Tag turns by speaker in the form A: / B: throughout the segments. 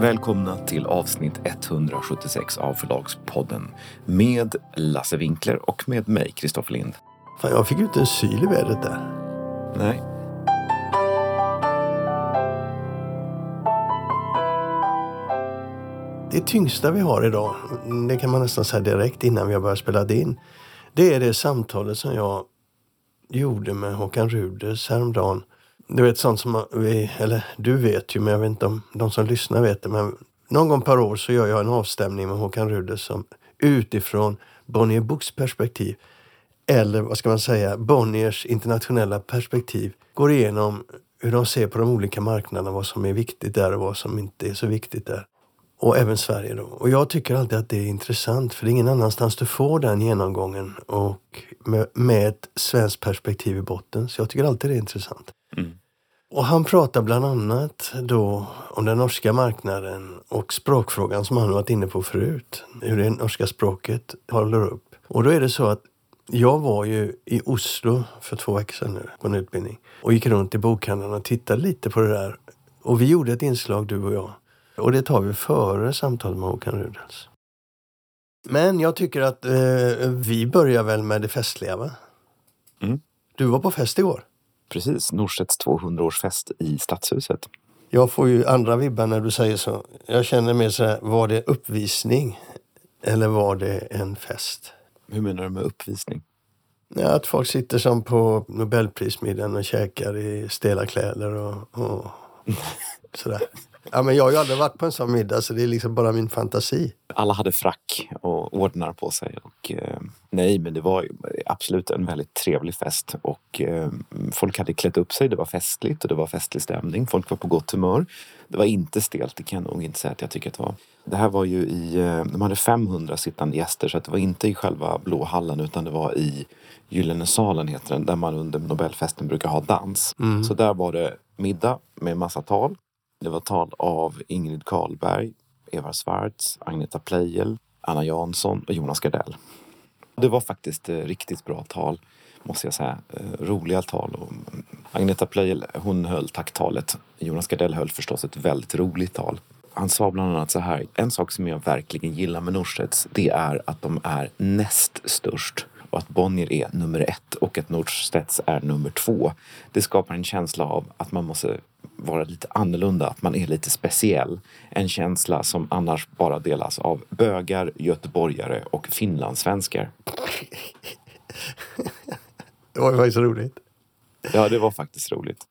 A: Välkomna till avsnitt 176 av Förlagspodden med Lasse Winkler och med mig, Kristoffer Lind.
B: Fan, jag fick ju inte en syl i vädret där.
A: Nej.
B: Det tyngsta vi har idag, det kan man nästan säga direkt innan vi har börjat spela in. Det är det samtalet som jag gjorde med Håkan Ruders häromdagen. Du vet sånt som vi, eller du vet ju, men jag vet inte om de som lyssnar vet det. Men någon gång per år så gör jag en avstämning med Håkan Ruders som utifrån Bonnier Books perspektiv, eller vad ska man säga, Bonniers internationella perspektiv, går igenom hur de ser på de olika marknaderna, vad som är viktigt där och vad som inte är så viktigt där. Och även Sverige då. Och jag tycker alltid att det är intressant för det är ingen annanstans du får den genomgången och med, med ett svenskt perspektiv i botten. Så jag tycker alltid det är intressant. Och han pratar bland annat då om den norska marknaden och språkfrågan som han varit inne på förut. Hur det norska språket håller upp. Och då är det så att jag var ju i Oslo för två veckor sedan nu på en utbildning och gick runt i bokhandeln och tittade lite på det där. Och vi gjorde ett inslag du och jag. Och det tar vi före samtalet med Håkan Rudels. Men jag tycker att eh, vi börjar väl med det festliga va?
A: Mm.
B: Du var på fest igår.
A: Precis, Norstedts 200-årsfest i Stadshuset.
B: Jag får ju andra vibbar när du säger så. Jag känner mer så här, var det uppvisning eller var det en fest?
A: Hur menar du med uppvisning?
B: Ja, att folk sitter som på Nobelprismiddagen och käkar i stela kläder och, och sådär. Ja, men jag har ju aldrig varit på en sån middag så det är liksom bara min fantasi.
A: Alla hade frack och ordnar på sig. Och, eh, nej, men det var absolut en väldigt trevlig fest. Och eh, folk hade klätt upp sig. Det var festligt och det var festlig stämning. Folk var på gott humör. Det var inte stelt, det kan jag nog inte säga att jag tycker att det var. Det här var ju i, eh, de hade 500 sittande gäster så det var inte i själva blå hallen utan det var i Gyllene salen heter den, där man under Nobelfesten brukar ha dans.
B: Mm.
A: Så där var det middag med massa tal. Det var tal av Ingrid Karlberg, Eva Svartz, Agneta Pleijel, Anna Jansson och Jonas Gardell. Det var faktiskt eh, riktigt bra tal, måste jag säga. Eh, roliga tal. Och mm, Agneta Pleijel, hon höll tacktalet. Jonas Gardell höll förstås ett väldigt roligt tal. Han sa bland annat så här, en sak som jag verkligen gillar med Norstedts, det är att de är näst störst och att Bonnier är nummer ett och att Norstedts är nummer två. Det skapar en känsla av att man måste vara lite annorlunda, att man är lite speciell. En känsla som annars bara delas av bögar, göteborgare och finlandssvenskar.
B: Det var faktiskt roligt.
A: Ja, det var faktiskt roligt.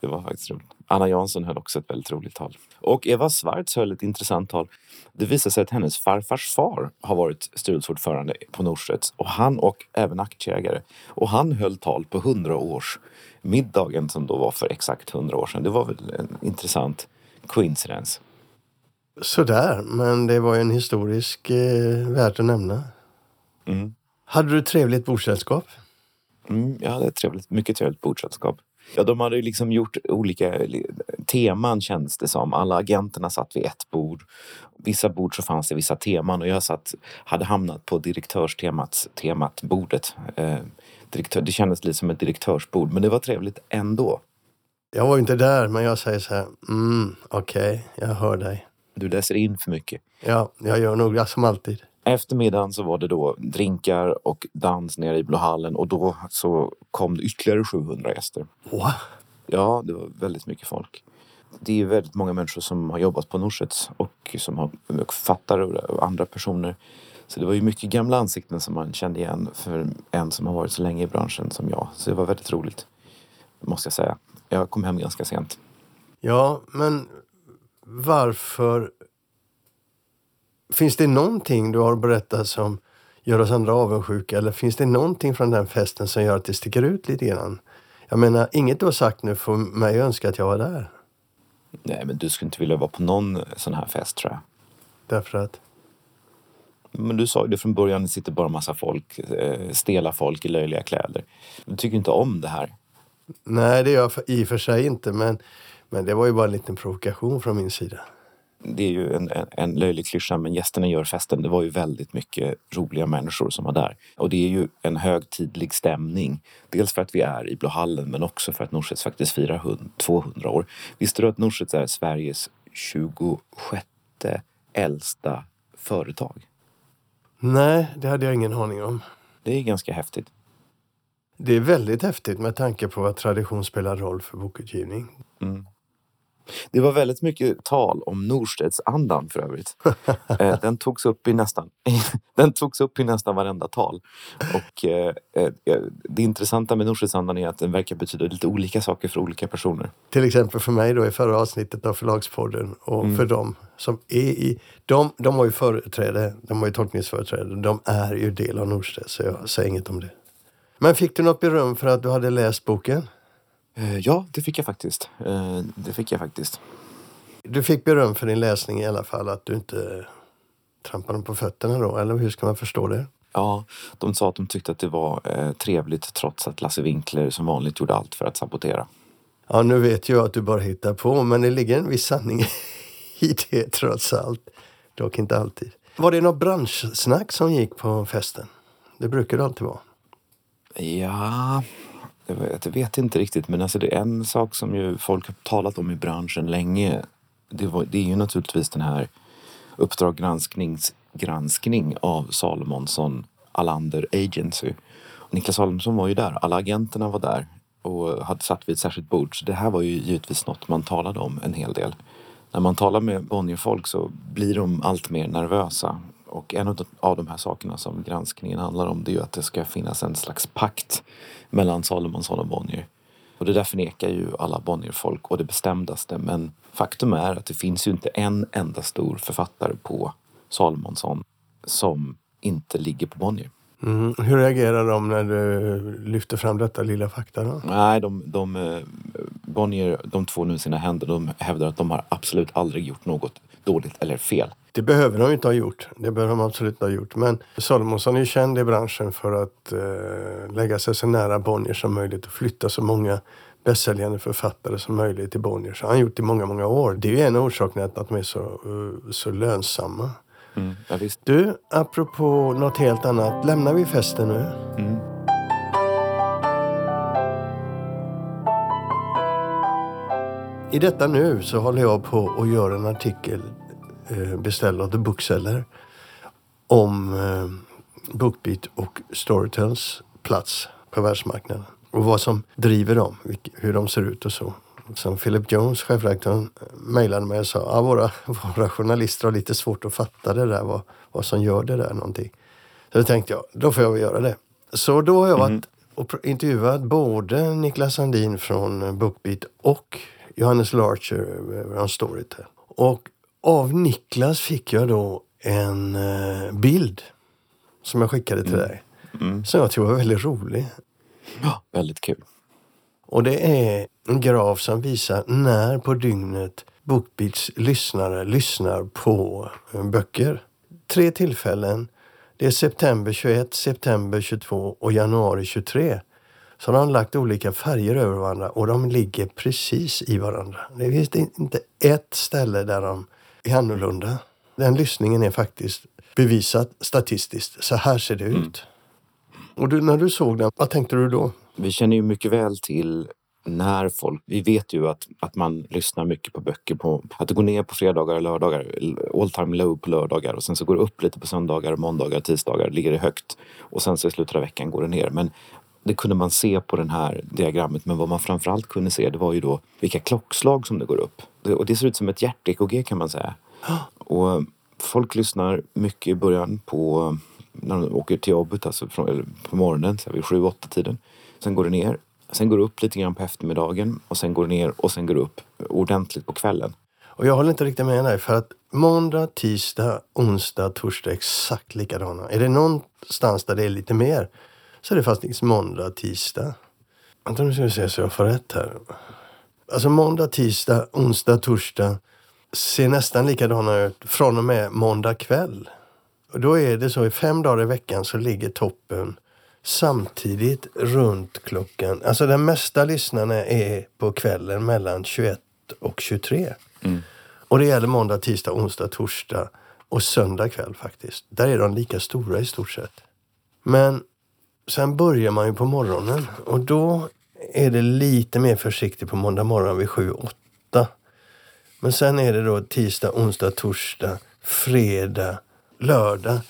A: Det var faktiskt roligt. Anna Jansson höll också ett väldigt roligt tal. Och Eva Svartz höll ett intressant tal. Det visade sig att hennes farfars far har varit styrelseordförande på Norstedts och han och även aktieägare. Och han höll tal på 100-årsmiddagen som då var för exakt 100 år sedan. Det var väl en intressant coincidence.
B: Sådär, men det var ju en historisk eh, värt att nämna.
A: Mm.
B: Hade du trevligt bordssällskap?
A: Mm, jag hade ett trevligt, mycket trevligt bordssällskap. Ja, de hade liksom gjort olika teman kändes det som. Alla agenterna satt vid ett bord. Vissa bord så fanns det vissa teman och jag satt, hade hamnat på direktörstemat, temat, bordet. Eh, direktör, det kändes lite som ett direktörsbord, men det var trevligt ändå.
B: Jag var ju inte där, men jag säger så här, mm, okej, jag hör dig.
A: Du läser in för mycket.
B: Ja, jag gör nog som alltid.
A: Efter middagen så var det då drinkar och dans nere i Blå hallen och då så kom det ytterligare 700 gäster.
B: Wow.
A: Ja, det var väldigt mycket folk. Det är väldigt många människor som har jobbat på Norsets och som har författare och andra personer. Så det var ju mycket gamla ansikten som man kände igen för en som har varit så länge i branschen som jag. Så det var väldigt roligt, måste jag säga. Jag kom hem ganska sent.
B: Ja, men varför... Finns det någonting du har berättat som gör oss andra avundsjuka? Eller finns det någonting från den festen som gör att det sticker ut lite grann? Jag menar, inget du har sagt nu får mig önska att jag var där.
A: Nej, men du skulle inte vilja vara på någon sån här fest tror jag.
B: Därför att?
A: Men du sa ju det från början, det sitter bara massa folk, eh, stela folk i löjliga kläder. Du tycker inte om det här.
B: Nej, det gör jag i och för sig inte. Men, men det var ju bara en liten provokation från min sida.
A: Det är ju en, en, en löjlig klyscha, men gästerna gör festen. Det var ju väldigt mycket roliga människor som var där. Och det är ju en högtidlig stämning. Dels för att vi är i Blå hallen, men också för att Norstedts faktiskt firar 200 år. Visste du att Norstedts är Sveriges 26 äldsta företag.
B: Nej, det hade jag ingen aning om.
A: Det är ganska häftigt.
B: Det är väldigt häftigt med tanke på att tradition spelar roll för bokutgivning.
A: Mm. Det var väldigt mycket tal om Norstedtsandan för övrigt. Eh, den, togs upp i nästan, den togs upp i nästan varenda tal. Och eh, eh, det intressanta med Norstedtsandan är att den verkar betyda lite olika saker för olika personer.
B: Till exempel för mig då i förra avsnittet av Förlagspodden och mm. för dem som är i... De, de har ju företräde, de har ju tolkningsföreträde. De är ju del av Norstedt så jag säger inget om det. Men fick du något beröm för att du hade läst boken?
A: Eh, ja, det fick jag faktiskt. Eh, det fick jag faktiskt.
B: Du fick beröm för din läsning i alla fall, att du inte trampade dem på fötterna då, eller hur ska man förstå det?
A: Ja, de sa att de tyckte att det var eh, trevligt trots att Lasse Winkler som vanligt gjorde allt för att sabotera.
B: Ja, nu vet jag att du bara hittar på, men det ligger en viss sanning i det trots allt. Dock inte alltid. Var det något branschsnack som gick på festen? Det brukar det alltid vara.
A: Ja, jag vet inte riktigt, men alltså det är en sak som ju folk har talat om i branschen länge. Det, var, det är ju naturligtvis den här Uppdrag gransknings granskning av Salomonsson Alander Agency. Niklas Salomonsson var ju där, alla agenterna var där och hade satt vid ett särskilt bord. Så det här var ju givetvis något man talade om en hel del. När man talar med Bonnierfolk så blir de allt mer nervösa och en av de här sakerna som granskningen handlar om det är ju att det ska finnas en slags pakt mellan Salomonsson och Bonnier. Och det där förnekar ju alla Bonnier-folk och det bestämdaste. Men faktum är att det finns ju inte en enda stor författare på Salomonsson som inte ligger på Bonnier.
B: Mm. Hur reagerar de när du lyfter fram detta lilla fakta? Då?
A: Nej, de, de, eh, Bonnier, de två nu sina händer, de hävdar att de har absolut aldrig gjort något dåligt eller fel.
B: Det behöver de inte ha gjort. Det behöver de absolut inte ha gjort. Men Salomonsson är ju känd i branschen för att eh, lägga sig så nära Bonnier som möjligt och flytta så många bästsäljande författare som möjligt till Bonnier. Så han har gjort i många, många år. Det är ju en av orsakerna till att de är så, uh, så lönsamma.
A: Mm, ja,
B: du, apropå något helt annat. Lämnar vi festen nu? Mm. I detta nu så håller jag på att göra en artikel eh, beställd av The Bookseller om eh, Bookbeat och Storytels plats på världsmarknaden och vad som driver dem, hur de ser ut och så. Som Philip Jones, chefredaktören, mejlade mig och sa att ah, våra, våra journalister har lite svårt att fatta det där, vad, vad som gör det där någonting. Så då tänkte jag, då får jag väl göra det. Så då har jag varit mm. och intervjuat både Niklas Sandin från Bookbeat och Johannes Larcher från Storytel. Och av Niklas fick jag då en eh, bild som jag skickade till mm. dig. Mm. Som jag tyckte var väldigt rolig.
A: Ja, väldigt kul.
B: Och det är en graf som visar när på dygnet Bookbeats lyssnare lyssnar på eh, böcker. Tre tillfällen. Det är september 21, september 22 och januari 23. Så de har lagt olika färger över varandra och de ligger precis i varandra. Det finns inte ett ställe där de är annorlunda. Den lyssningen är faktiskt bevisat statistiskt. Så här ser det ut. Mm. Och du, när du såg den, vad tänkte du då?
A: Vi känner ju mycket väl till när folk... Vi vet ju att, att man lyssnar mycket på böcker. På, att det går ner på fredagar och lördagar, all time low på lördagar och sen så går det upp lite på söndagar, måndagar, tisdagar, ligger det högt och sen så i slutet av veckan går det ner. Men det kunde man se på det här diagrammet men vad man framförallt kunde se det var ju då vilka klockslag som det går upp. Det, och det ser ut som ett hjärt-EKG kan man säga. Och folk lyssnar mycket i början på när de åker till jobbet, alltså från, eller på morgonen, så vid sju, åtta tiden. Sen går det ner. Sen går det upp lite grann på eftermiddagen och sen går det ner och sen går det upp ordentligt på kvällen.
B: Och jag håller inte riktigt med dig för att måndag, tisdag, onsdag, torsdag är exakt likadana. Är det någonstans där det är lite mer så är det faktiskt måndag, tisdag. Vänta nu ska vi se så jag får rätt här. Alltså måndag, tisdag, onsdag, torsdag ser nästan likadana ut från och med måndag kväll. Och då är det så i fem dagar i veckan så ligger toppen samtidigt runt klockan. Alltså den mesta lyssnarna är på kvällen mellan 21 och 23. Mm. Och det gäller måndag, tisdag, onsdag, torsdag och söndag kväll faktiskt. Där är de lika stora i stort sett. Men sen börjar man ju på morgonen och då är det lite mer försiktigt på måndag morgon vid 7-8. Men sen är det då tisdag, onsdag, torsdag, fredag, lördag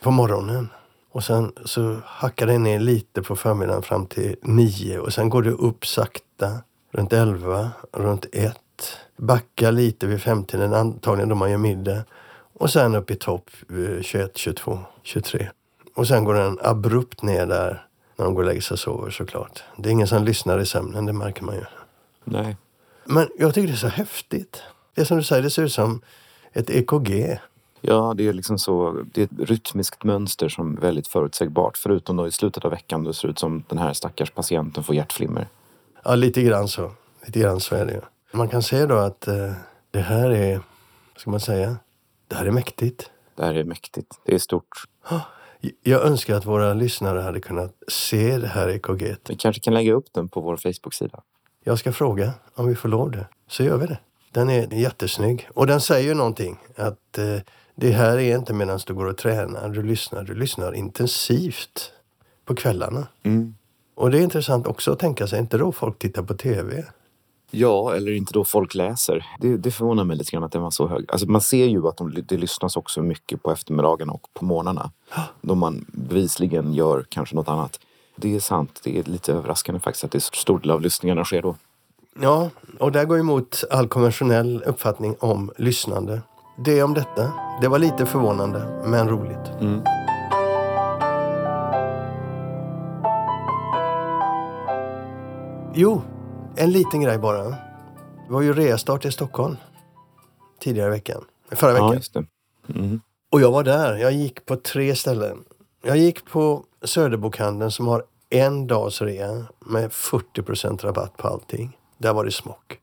B: på morgonen. Och sen så hackar det ner lite på förmiddagen fram till nio och sen går det upp sakta runt elva, runt ett. Backar lite vid femtiden, antagligen då man gör middag. Och sen upp i topp 21, 22, 23. Och sen går den abrupt ner där när de går och lägger sig och sover såklart. Det är ingen som lyssnar i sömnen, det märker man ju.
A: Nej.
B: Men jag tycker det är så häftigt. Det som du säger, det ser ut som ett EKG.
A: Ja, det är liksom så. Det är ett rytmiskt mönster som är väldigt förutsägbart. Förutom då i slutet av veckan då det ser ut som den här stackars patienten får hjärtflimmer.
B: Ja, lite grann så. Lite grann så är det ju. Man kan se då att eh, det här är, vad ska man säga, det här är mäktigt.
A: Det här är mäktigt. Det är stort.
B: Jag önskar att våra lyssnare hade kunnat se det här EKG.
A: Vi kanske kan lägga upp den på vår Facebook-sida.
B: Jag ska fråga om vi får lov det. Så gör vi det. Den är jättesnygg. Och den säger ju någonting. Att eh, det här är inte medan du går och tränar. Du lyssnar. Du lyssnar intensivt på kvällarna.
A: Mm.
B: Och det är intressant också att tänka sig, inte då folk tittar på TV?
A: Ja, eller inte då folk läser. Det, det förvånar mig lite grann att den var så hög. Alltså man ser ju att de, det lyssnas också mycket på eftermiddagarna och på morgnarna. Då man bevisligen gör kanske något annat. Det är sant. Det är lite överraskande faktiskt att det är så stor del av lyssningarna sker då.
B: Ja, och det går emot all konventionell uppfattning om lyssnande. Det om detta. Det var lite förvånande, men roligt.
A: Mm.
B: Jo, en liten grej bara. Det var ju reastart i Stockholm tidigare i veckan. Förra veckan.
A: Ja, just det. Mm.
B: Och jag var där. Jag gick på tre ställen. Jag gick på Söderbokhandeln som har en dags rea med 40% rabatt på allting. Där var det smock.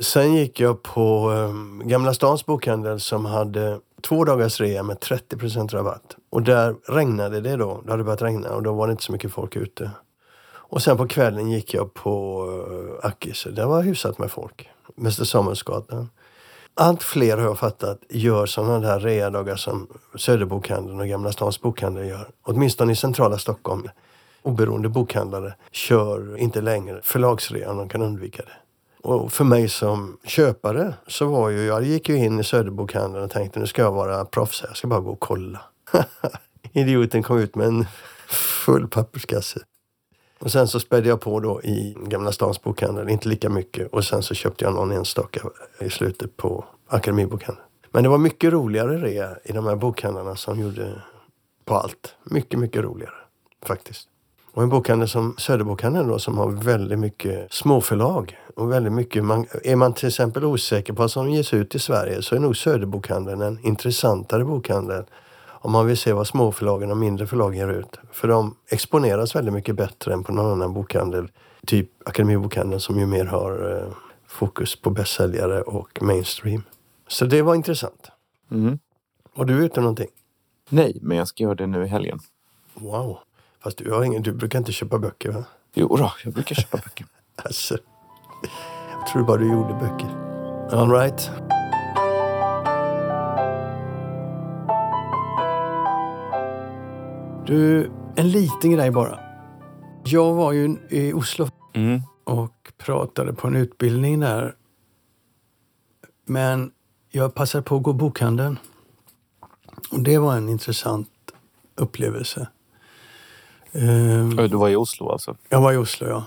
B: Sen gick jag på um, Gamla Stans bokhandel som hade två dagars rea med 30% rabatt. Och där regnade det då. Det hade börjat regna och då var det inte så mycket folk ute. Och sen på kvällen gick jag på eh, uh, Ackis. Där var hyfsat med folk. Mäster Samuelsgatan. Allt fler har jag fattat gör sådana där readagar som Söderbokhandeln och Gamla Stans bokhandel gör. Åtminstone i centrala Stockholm. Oberoende bokhandlare kör inte längre förlagsrea om de kan undvika det. Och för mig som köpare så var ju, jag gick ju in i Söderbokhandeln och tänkte nu ska jag vara proffs här. Jag ska bara gå och kolla. Idioten kom ut med en full papperskasse. Och sen så spädde jag på då i Gamla Stans bokhandel, inte lika mycket. Och sen så köpte jag någon enstaka i slutet på Akademibokhandeln. Men det var mycket roligare rea i de här bokhandlarna som gjorde på allt. Mycket, mycket roligare faktiskt. Och en bokhandel som Söderbokhandeln då som har väldigt mycket småförlag. Och väldigt mycket, man, är man till exempel osäker på vad som ges ut i Sverige så är nog Söderbokhandeln en intressantare bokhandel om man vill se vad småförlagen och mindre förlag ger ut. För de exponeras väldigt mycket bättre än på någon annan bokhandel. Typ Akademibokhandeln som ju mer har eh, fokus på bästsäljare och mainstream. Så det var intressant.
A: Mm.
B: Var du ute någonting?
A: Nej, men jag ska göra det nu i helgen.
B: Wow. Fast du, har ingen, du brukar inte köpa böcker va?
A: Jo då, jag brukar köpa böcker.
B: Alltså, jag tror bara du gjorde böcker. All right. Du, en liten grej bara. Jag var ju i Oslo
A: Mm.
B: och pratade på en utbildning där. Men jag passade på att gå bokhandeln. Och det var en intressant upplevelse. Ehm,
A: Du var i Oslo alltså?
B: jag var i Oslo, ja.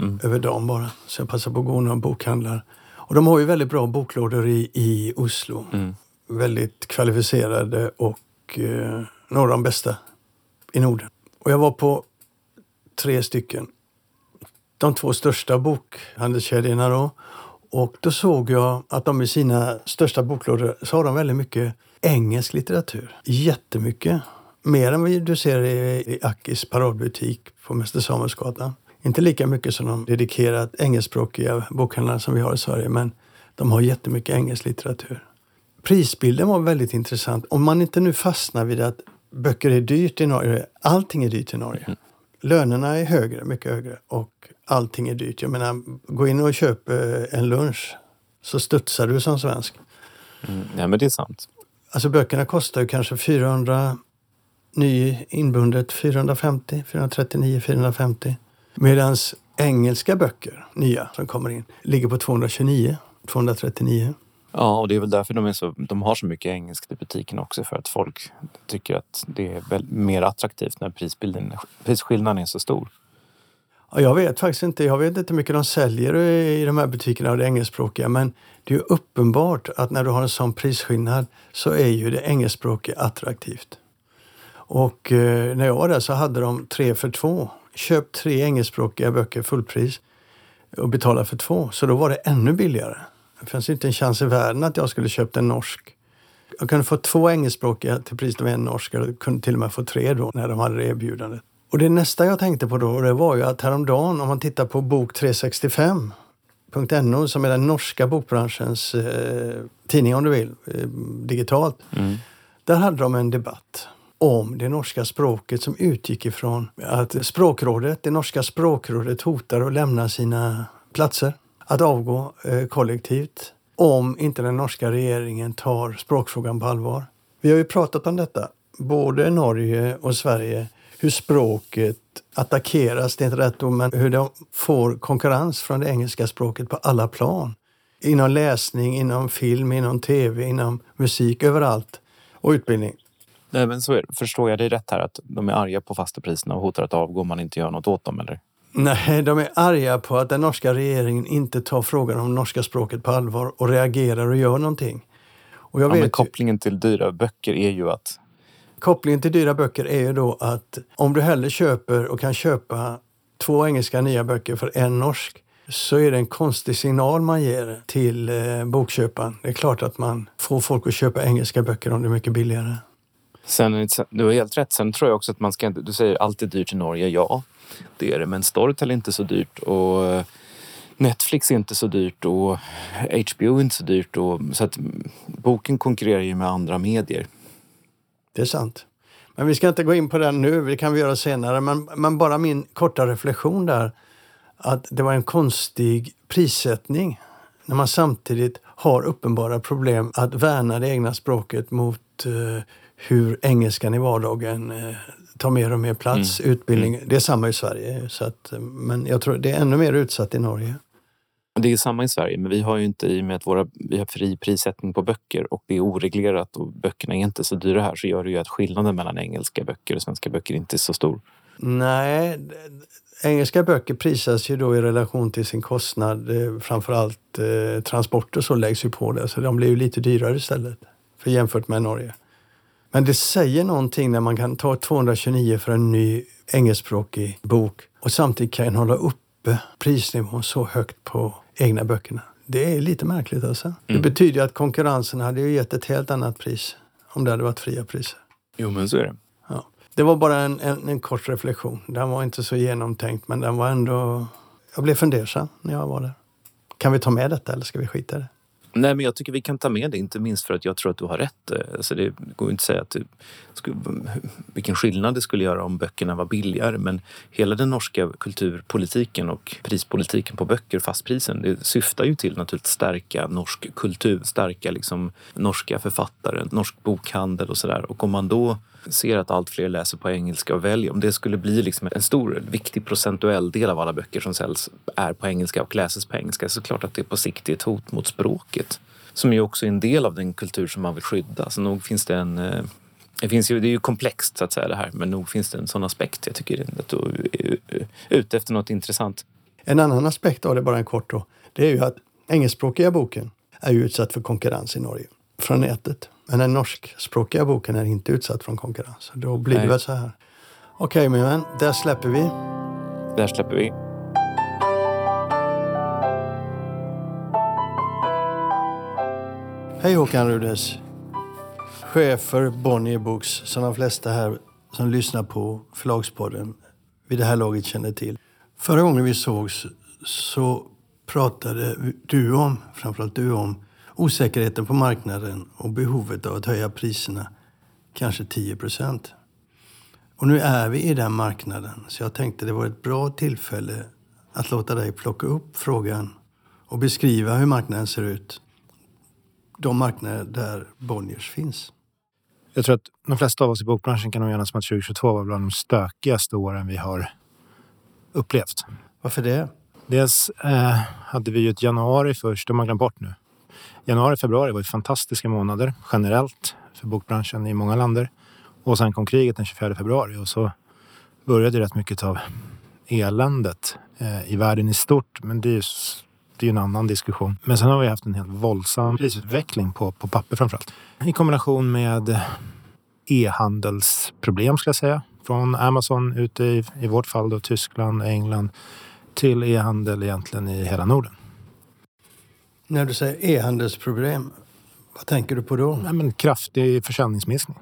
A: Mm.
B: Över dagen bara. Så jag passade på att gå några bokhandlar. Och de har ju väldigt bra boklådor i, i Oslo.
A: Mm.
B: Väldigt kvalificerade och eh, några av de bästa i Norden. Och jag var på tre stycken. De två största bokhandelskedjorna då. Och då såg jag att de i sina största boklådor så har de väldigt mycket engelsk litteratur. Jättemycket. Mer än vad du ser i, i Akis paradbutik på Mäster Samuelsgatan. Inte lika mycket som de dedikerat engelskspråkiga bokhandlarna som vi har i Sverige, men de har jättemycket engelsk litteratur. Prisbilden var väldigt intressant. Om man inte nu fastnar vid att böcker är dyrt i Norge. Allting är dyrt i Norge. Lönerna är högre, mycket högre och allting är dyrt. Jag menar, gå in och köp eh, en lunch så studsar du som svensk.
A: Mm. Nej, men det är sant.
B: Alltså böckerna kostar ju kanske 400 ny inbundet 450, 439, 450. Medan engelska böcker, nya som kommer in, ligger på 229, 239.
A: Ja, och det är väl därför de, är så, de har så mycket engelskt i butikerna också. För att folk tycker att det är väl mer attraktivt när prisbilden, prisskillnaden är så stor.
B: Ja, jag vet faktiskt inte. Jag vet inte hur mycket de säljer i de här butikerna av det engelskspråkiga. Men det är ju uppenbart att när du har en sån prisskillnad så är ju det engelskspråkiga attraktivt. Och eh, när jag var där så hade de tre för två. Köp tre engelskspråkiga böcker fullpris och betala för två. Så då var det ännu billigare. Det fanns inte en chans i världen att jag skulle köpt en norsk. Jag kunde få två engelskspråkiga till priset av en norsk. Jag kunde till och med få tre då när de hade det erbjudandet. Och det nästa jag tänkte på då det var ju att häromdagen om man tittar på bok 365.no som är den norska bokbranschens eh, tidning om du vill, eh, digitalt. Mm. Där hade de en debatt om det norska språket som utgick ifrån att språkrådet, det norska språkrådet hotar att lämna sina platser, att avgå eh, kollektivt om inte den norska regeringen tar språkfrågan på allvar. Vi har ju pratat om detta, både Norge och Sverige, hur språket attackeras, det är inte rätt ord, men hur de får konkurrens från det engelska språket på alla plan. Inom läsning, inom film, inom tv, inom musik, överallt. Och utbildning.
A: Nej, men så är det. Förstår jag dig rätt här att de är arga på fasta priserna och hotar att avgå om man inte gör något åt dem? Eller?
B: Nej, de är arga på att den norska regeringen inte tar frågan om norska språket på allvar och reagerar och gör någonting. Och
A: jag ja, vet men kopplingen till dyra böcker är ju att...
B: Kopplingen till dyra böcker är ju då att om du hellre köper och kan köpa två engelska nya böcker för en norsk så är det en konstig signal man ger till eh, bokköparen. Det är klart att man får folk att köpa engelska böcker om det är mycket billigare.
A: Sen, du har helt rätt. Sen tror jag också att man ska Du säger alltid dyrt i Norge. Ja, det är det. Men Storytel är inte så dyrt och eh, Netflix är inte så dyrt och HBO är inte så dyrt. Och, så att boken konkurrerar ju med andra medier.
B: Det är sant. Men vi ska inte gå in på den nu, det kan vi göra senare. Men, men bara min korta reflektion där. Att det var en konstig prissättning när man samtidigt har uppenbara problem att värna det egna språket mot eh, hur engelskan i vardagen eh, tar mer och mer plats. Mm. Utbildning, mm. det är samma i Sverige. Så att, men jag tror det är ännu mer utsatt i Norge.
A: Det är samma i Sverige, men vi har ju inte i och med att våra, vi har fri prissättning på böcker och det är oreglerat och böckerna är inte så dyra här så gör det ju att skillnaden mellan engelska böcker och svenska böcker inte är så stor.
B: Nej, engelska böcker prisas ju då i relation till sin kostnad. Eh, framförallt eh, transporter så läggs ju på det, så de blir ju lite dyrare istället för jämfört med Norge. Men det säger någonting när man kan ta 229 för en ny engelskspråkig bok och samtidigt kan hålla uppe prisnivån så högt på egna böckerna. Det är lite märkligt alltså. Mm. Det betyder att konkurrensen hade ju gett ett helt annat pris om det hade varit fria priser.
A: Jo, men så är det.
B: Ja. Det var bara en, en, en kort reflektion. Den var inte så genomtänkt, men den var ändå... Jag blev fundersam när jag var där. Kan vi ta med detta eller ska vi skita i det?
A: Nej, men jag tycker vi kan ta med det, inte minst för att jag tror att du har rätt. Alltså det går inte att säga att det skulle, vilken skillnad det skulle göra om böckerna var billigare. Men hela den norska kulturpolitiken och prispolitiken på böcker, fastprisen, det syftar ju till att stärka norsk kultur, stärka liksom norska författare, norsk bokhandel och sådär. Och om man då ser att allt fler läser på engelska och väljer, om det skulle bli liksom en stor, viktig procentuell del av alla böcker som säljs är på engelska och läses på engelska så klart att det på sikt är ett hot mot språket. Som ju också är en del av den kultur som man vill skydda. Så nog finns det en eh, det, finns ju, det är ju komplext så att säga det här, men nog finns det en sån aspekt. Jag tycker att du är ute efter något intressant.
B: En annan aspekt av det, bara en kort då, det är ju att engelskspråkiga boken är ju utsatt för konkurrens i Norge från nätet. Men den norskspråkiga boken är inte utsatt från konkurrens. Då blir Nej. det väl så här. Okej okay, min vän, där släpper vi.
A: Där släpper vi.
B: Hej Håkan Rudes. Chef för Bonnier Books, som de flesta här som lyssnar på Förlagspodden vid det här laget känner till. Förra gången vi sågs så pratade du om, framförallt du om, osäkerheten på marknaden och behovet av att höja priserna kanske 10 procent. Och nu är vi i den marknaden, så jag tänkte det var ett bra tillfälle att låta dig plocka upp frågan och beskriva hur marknaden ser ut. De marknader där Bonniers finns.
C: Jag tror att de flesta av oss i bokbranschen kan nog enas om att 2022 var bland de stökigaste åren vi har upplevt.
B: Varför det?
C: Dels eh, hade vi ju ett januari först, de har glömt bort nu. Januari och februari var ju fantastiska månader generellt för bokbranschen i många länder. Och sen kom kriget den 24 februari och så började rätt mycket av eländet eh, i världen i stort. Men det är ju det är en annan diskussion. Men sen har vi haft en helt våldsam prisutveckling på, på papper framförallt. I kombination med e-handelsproblem ska jag säga. Från Amazon ute i, i vårt fall då Tyskland, England till e-handel egentligen i hela Norden.
B: När du säger e-handelsproblem, vad tänker du på då?
C: Nej, men kraftig försäljningsminskning.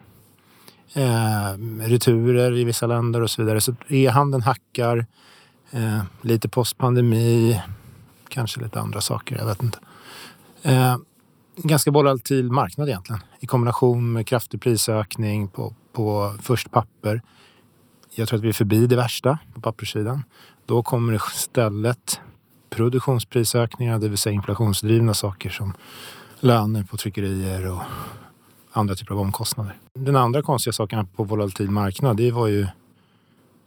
C: Eh, returer i vissa länder och så vidare. Så e-handeln hackar. Eh, lite postpandemi. Kanske lite andra saker, jag vet inte. Eh, ganska volatil marknad egentligen. I kombination med kraftig prisökning på, på först papper. Jag tror att vi är förbi det värsta på papperssidan. Då kommer det istället produktionsprisökningar, det vill säga inflationsdrivna saker som löner på tryckerier och andra typer av omkostnader. Den andra konstiga saken på volatil marknad, det var ju...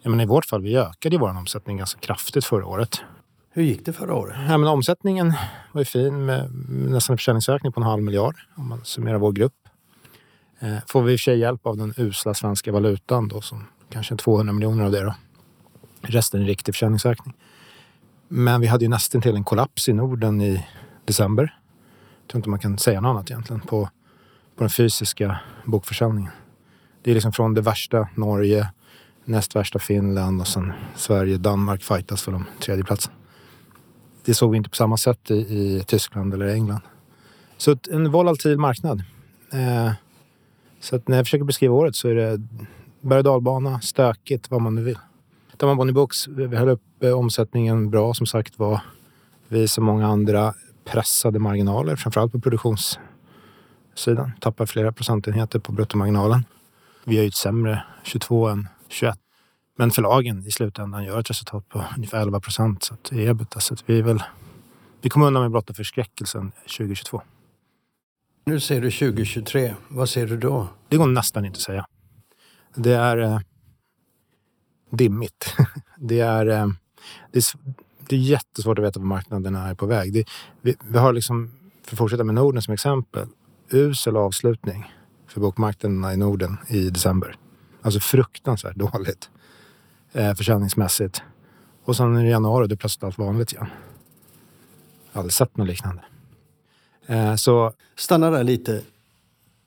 C: Jag menar, I vårt fall, vi ökade vår omsättning ganska kraftigt förra året.
B: Hur gick det förra året?
C: Ja, men omsättningen var ju fin med nästan en försäljningsökning på en halv miljard om man summerar vår grupp. Eh, får vi i och för sig hjälp av den usla svenska valutan då, som kanske 200 miljoner av det då. Resten är riktig försäljningsökning. Men vi hade ju nästan till en kollaps i Norden i december. Jag tror inte man kan säga något annat egentligen på, på den fysiska bokförsäljningen. Det är liksom från det värsta Norge, näst värsta Finland och sen Sverige, Danmark fightas för de tredje platsen. Det såg vi inte på samma sätt i, i Tyskland eller England. Så en volatil marknad. Eh, så att när jag försöker beskriva året så är det berg och dalbana, stökigt, vad man nu vill. Tar man Bonnie Books, vi höll upp eh, omsättningen bra som sagt var. Vi som många andra pressade marginaler, framförallt på produktionssidan. Tappar flera procentenheter på bruttomarginalen. Vi har ju ett sämre 22 än 21. Men förlagen i slutändan gör ett resultat på ungefär 11 procent så är ebita. Så att vi, är väl, vi kommer undan med blotta förskräckelsen 2022.
B: Nu ser du 2023. Vad ser du då?
C: Det går nästan inte att säga. Det är eh, dimmigt. det, är, eh, det, är, det är jättesvårt att veta var marknaden är på väg. Det, vi, vi har liksom, för att fortsätta med Norden som exempel, usel avslutning för bokmarknaderna i Norden i december. Alltså fruktansvärt dåligt eh, försäljningsmässigt. Och sen i januari, då är plötsligt allt vanligt igen. Jag har aldrig sett något liknande. Eh, så...
B: Stanna där lite.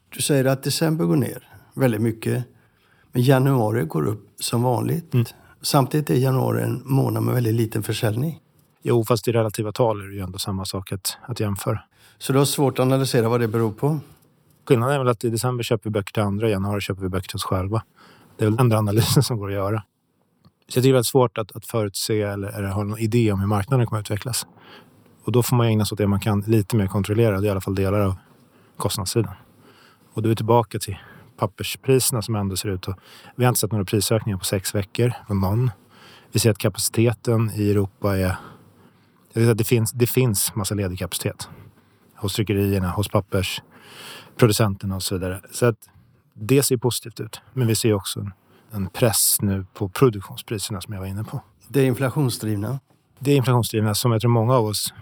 B: Du säger att december går ner väldigt mycket. Januari går upp som vanligt. Mm. Samtidigt är januari en månad med väldigt liten försäljning.
C: Jo, fast i relativa tal är det ju ändå samma sak att, att jämföra.
B: Så du har svårt att analysera vad det beror på?
C: Skillnaden är väl att i december köper vi böcker till andra, i januari köper vi böcker till oss själva. Det är väl enda analysen som går att göra. Så jag tycker det är svårt att, att förutse eller, eller ha någon idé om hur marknaden kommer att utvecklas. Och då får man ägna sig åt det man kan lite mer kontrollera. Det är i alla fall delar av kostnadssidan. Och då är vi tillbaka till papperspriserna som ändå ser ut att... Vi har inte sett några prisökningar på sex veckor från någon. Vi ser att kapaciteten i Europa är... Det finns, det finns massa ledig kapacitet. Hos tryckerierna, hos pappersproducenterna och så vidare. Så att det ser positivt ut. Men vi ser också en, en press nu på produktionspriserna som jag var inne på.
B: Det är inflationsdrivna?
C: Det är inflationsdrivna som jag tror många av oss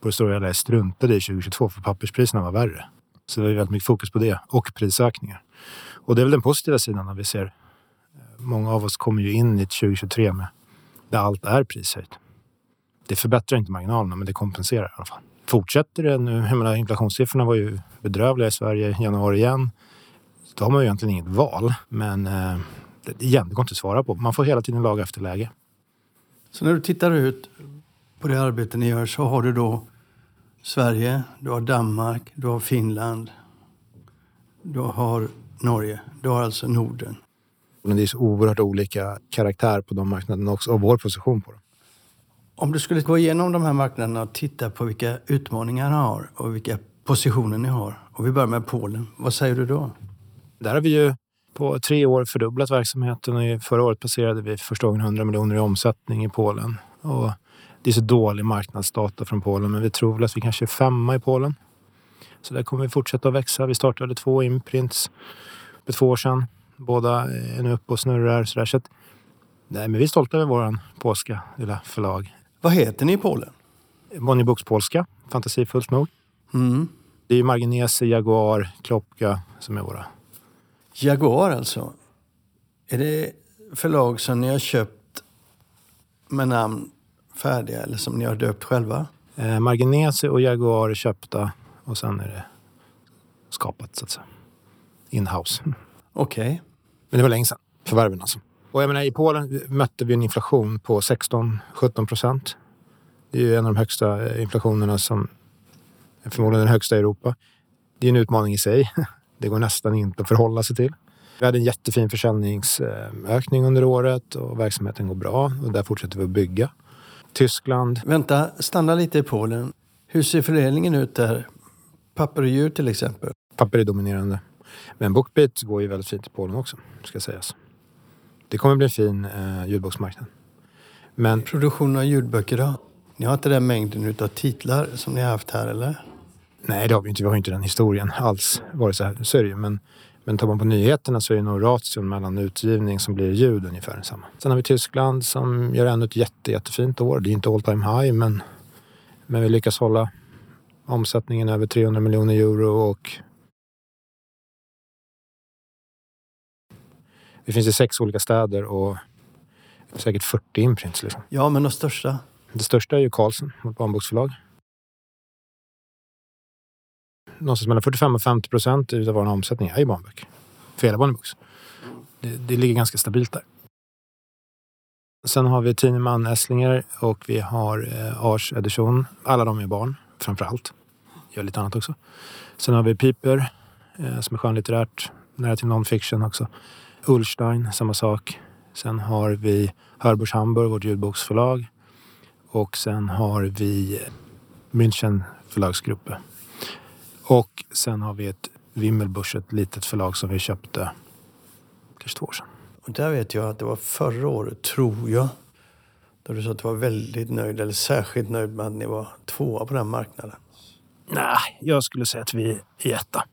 C: på det stora hela struntade i 2022 för papperspriserna var värre. Så det var väldigt mycket fokus på det och prisökningar. Och det är väl den positiva sidan när vi ser. Eh, många av oss kommer ju in i 2023 med där allt är prishöjt. Det förbättrar inte marginalerna, men det kompenserar i alla fall. Fortsätter det nu, jag menar, inflationssiffrorna var ju bedrövliga i Sverige i januari igen. Då har man ju egentligen inget val, men eh, det, igen, det går inte att svara på. Man får hela tiden laga efter läge.
B: Så när du tittar ut på det arbete ni gör så har du då Sverige, du har Danmark, du har Finland, du har Norge. Du har alltså Norden.
C: Men det är så oerhört olika karaktär på de marknaderna också och vår position på dem.
B: Om du skulle gå igenom de här marknaderna och titta på vilka utmaningar ni har och vilka positioner ni har. Och vi börjar med Polen. Vad säger du då?
C: Där har vi ju på tre år fördubblat verksamheten och förra året passerade vi första gången 100 miljoner i omsättning i Polen. Och det är så dålig marknadsdata från Polen men vi tror väl att vi kanske är femma i Polen. Så där kommer vi fortsätta att växa. Vi startade två imprints för två år sedan. Båda är nu uppe och snurrar. Så, där. så att, nej, men vi är stolta över vår polska lilla förlag.
B: Vad heter ni i Polen?
C: Bonnier Books Polska, fantasifullt nog.
B: Mm.
C: Det är ju Marginese, Jaguar, Klopka som är våra.
B: Jaguar alltså. Är det förlag som ni har köpt med namn färdiga eller som ni har döpt själva?
C: Eh, Marginese och Jaguar är köpta och sen är det skapat så att säga. Inhouse.
B: Okej.
C: Men det var länge sedan. Förvärven alltså. Och jag menar, i Polen mötte vi en inflation på 16-17 procent. Det är ju en av de högsta eh, inflationerna som förmodligen den högsta i Europa. Det är en utmaning i sig. Det går nästan inte att förhålla sig till. Vi hade en jättefin försäljningsökning under året och verksamheten går bra och där fortsätter vi att bygga. Tyskland.
B: Vänta, stanna lite i Polen. Hur ser fördelningen ut där? Papper och djur till exempel.
C: Papper är dominerande. Men Bookbeat går ju väldigt fint i Polen också, ska sägas. Det kommer bli en fin eh, ljudboksmarknad. Men
B: Produktionen av ljudböcker då? Ni har inte den mängden utav titlar som ni har haft här eller?
C: nej, det har vi inte. Vi har inte den historien alls. Vare sig här. Så är det ju. Men, men tar man på nyheterna så är det nog ration mellan utgivning som blir ljud ungefär densamma. Sen har vi Tyskland som gör ännu ett jätte, jättefint år. Det är inte all time high, men, men vi lyckas hålla omsättningen över 300 miljoner euro och det finns i sex olika städer och säkert 40 imprints. Liksom.
B: Ja, men de största.
C: Det största är ju Carlsen, vårt barnboksförlag. Någonstans mellan 45 och 50 procent av vår omsättning är ju barnböcker. För hela Bonnier det, det ligger ganska stabilt där. Sen har vi Tineman Esslinger och vi har eh, Ars Edition. Alla de är barn, framför allt. Gör lite annat också. Sen har vi Piper eh, som är skönlitterärt, nära till non-fiction också. Ullstein, samma sak. Sen har vi Hörbusch Hamburg, vårt ljudboksförlag. Och sen har vi München förlagsgruppe. Och sen har vi ett Wimmelbusch, ett litet förlag som vi köpte kanske två år sedan.
B: Och där vet jag att det var förra året, tror jag, då du sa att du var väldigt nöjd, eller särskilt nöjd med att ni var tvåa på den marknaden.
C: Nej, jag skulle säga att vi är etta.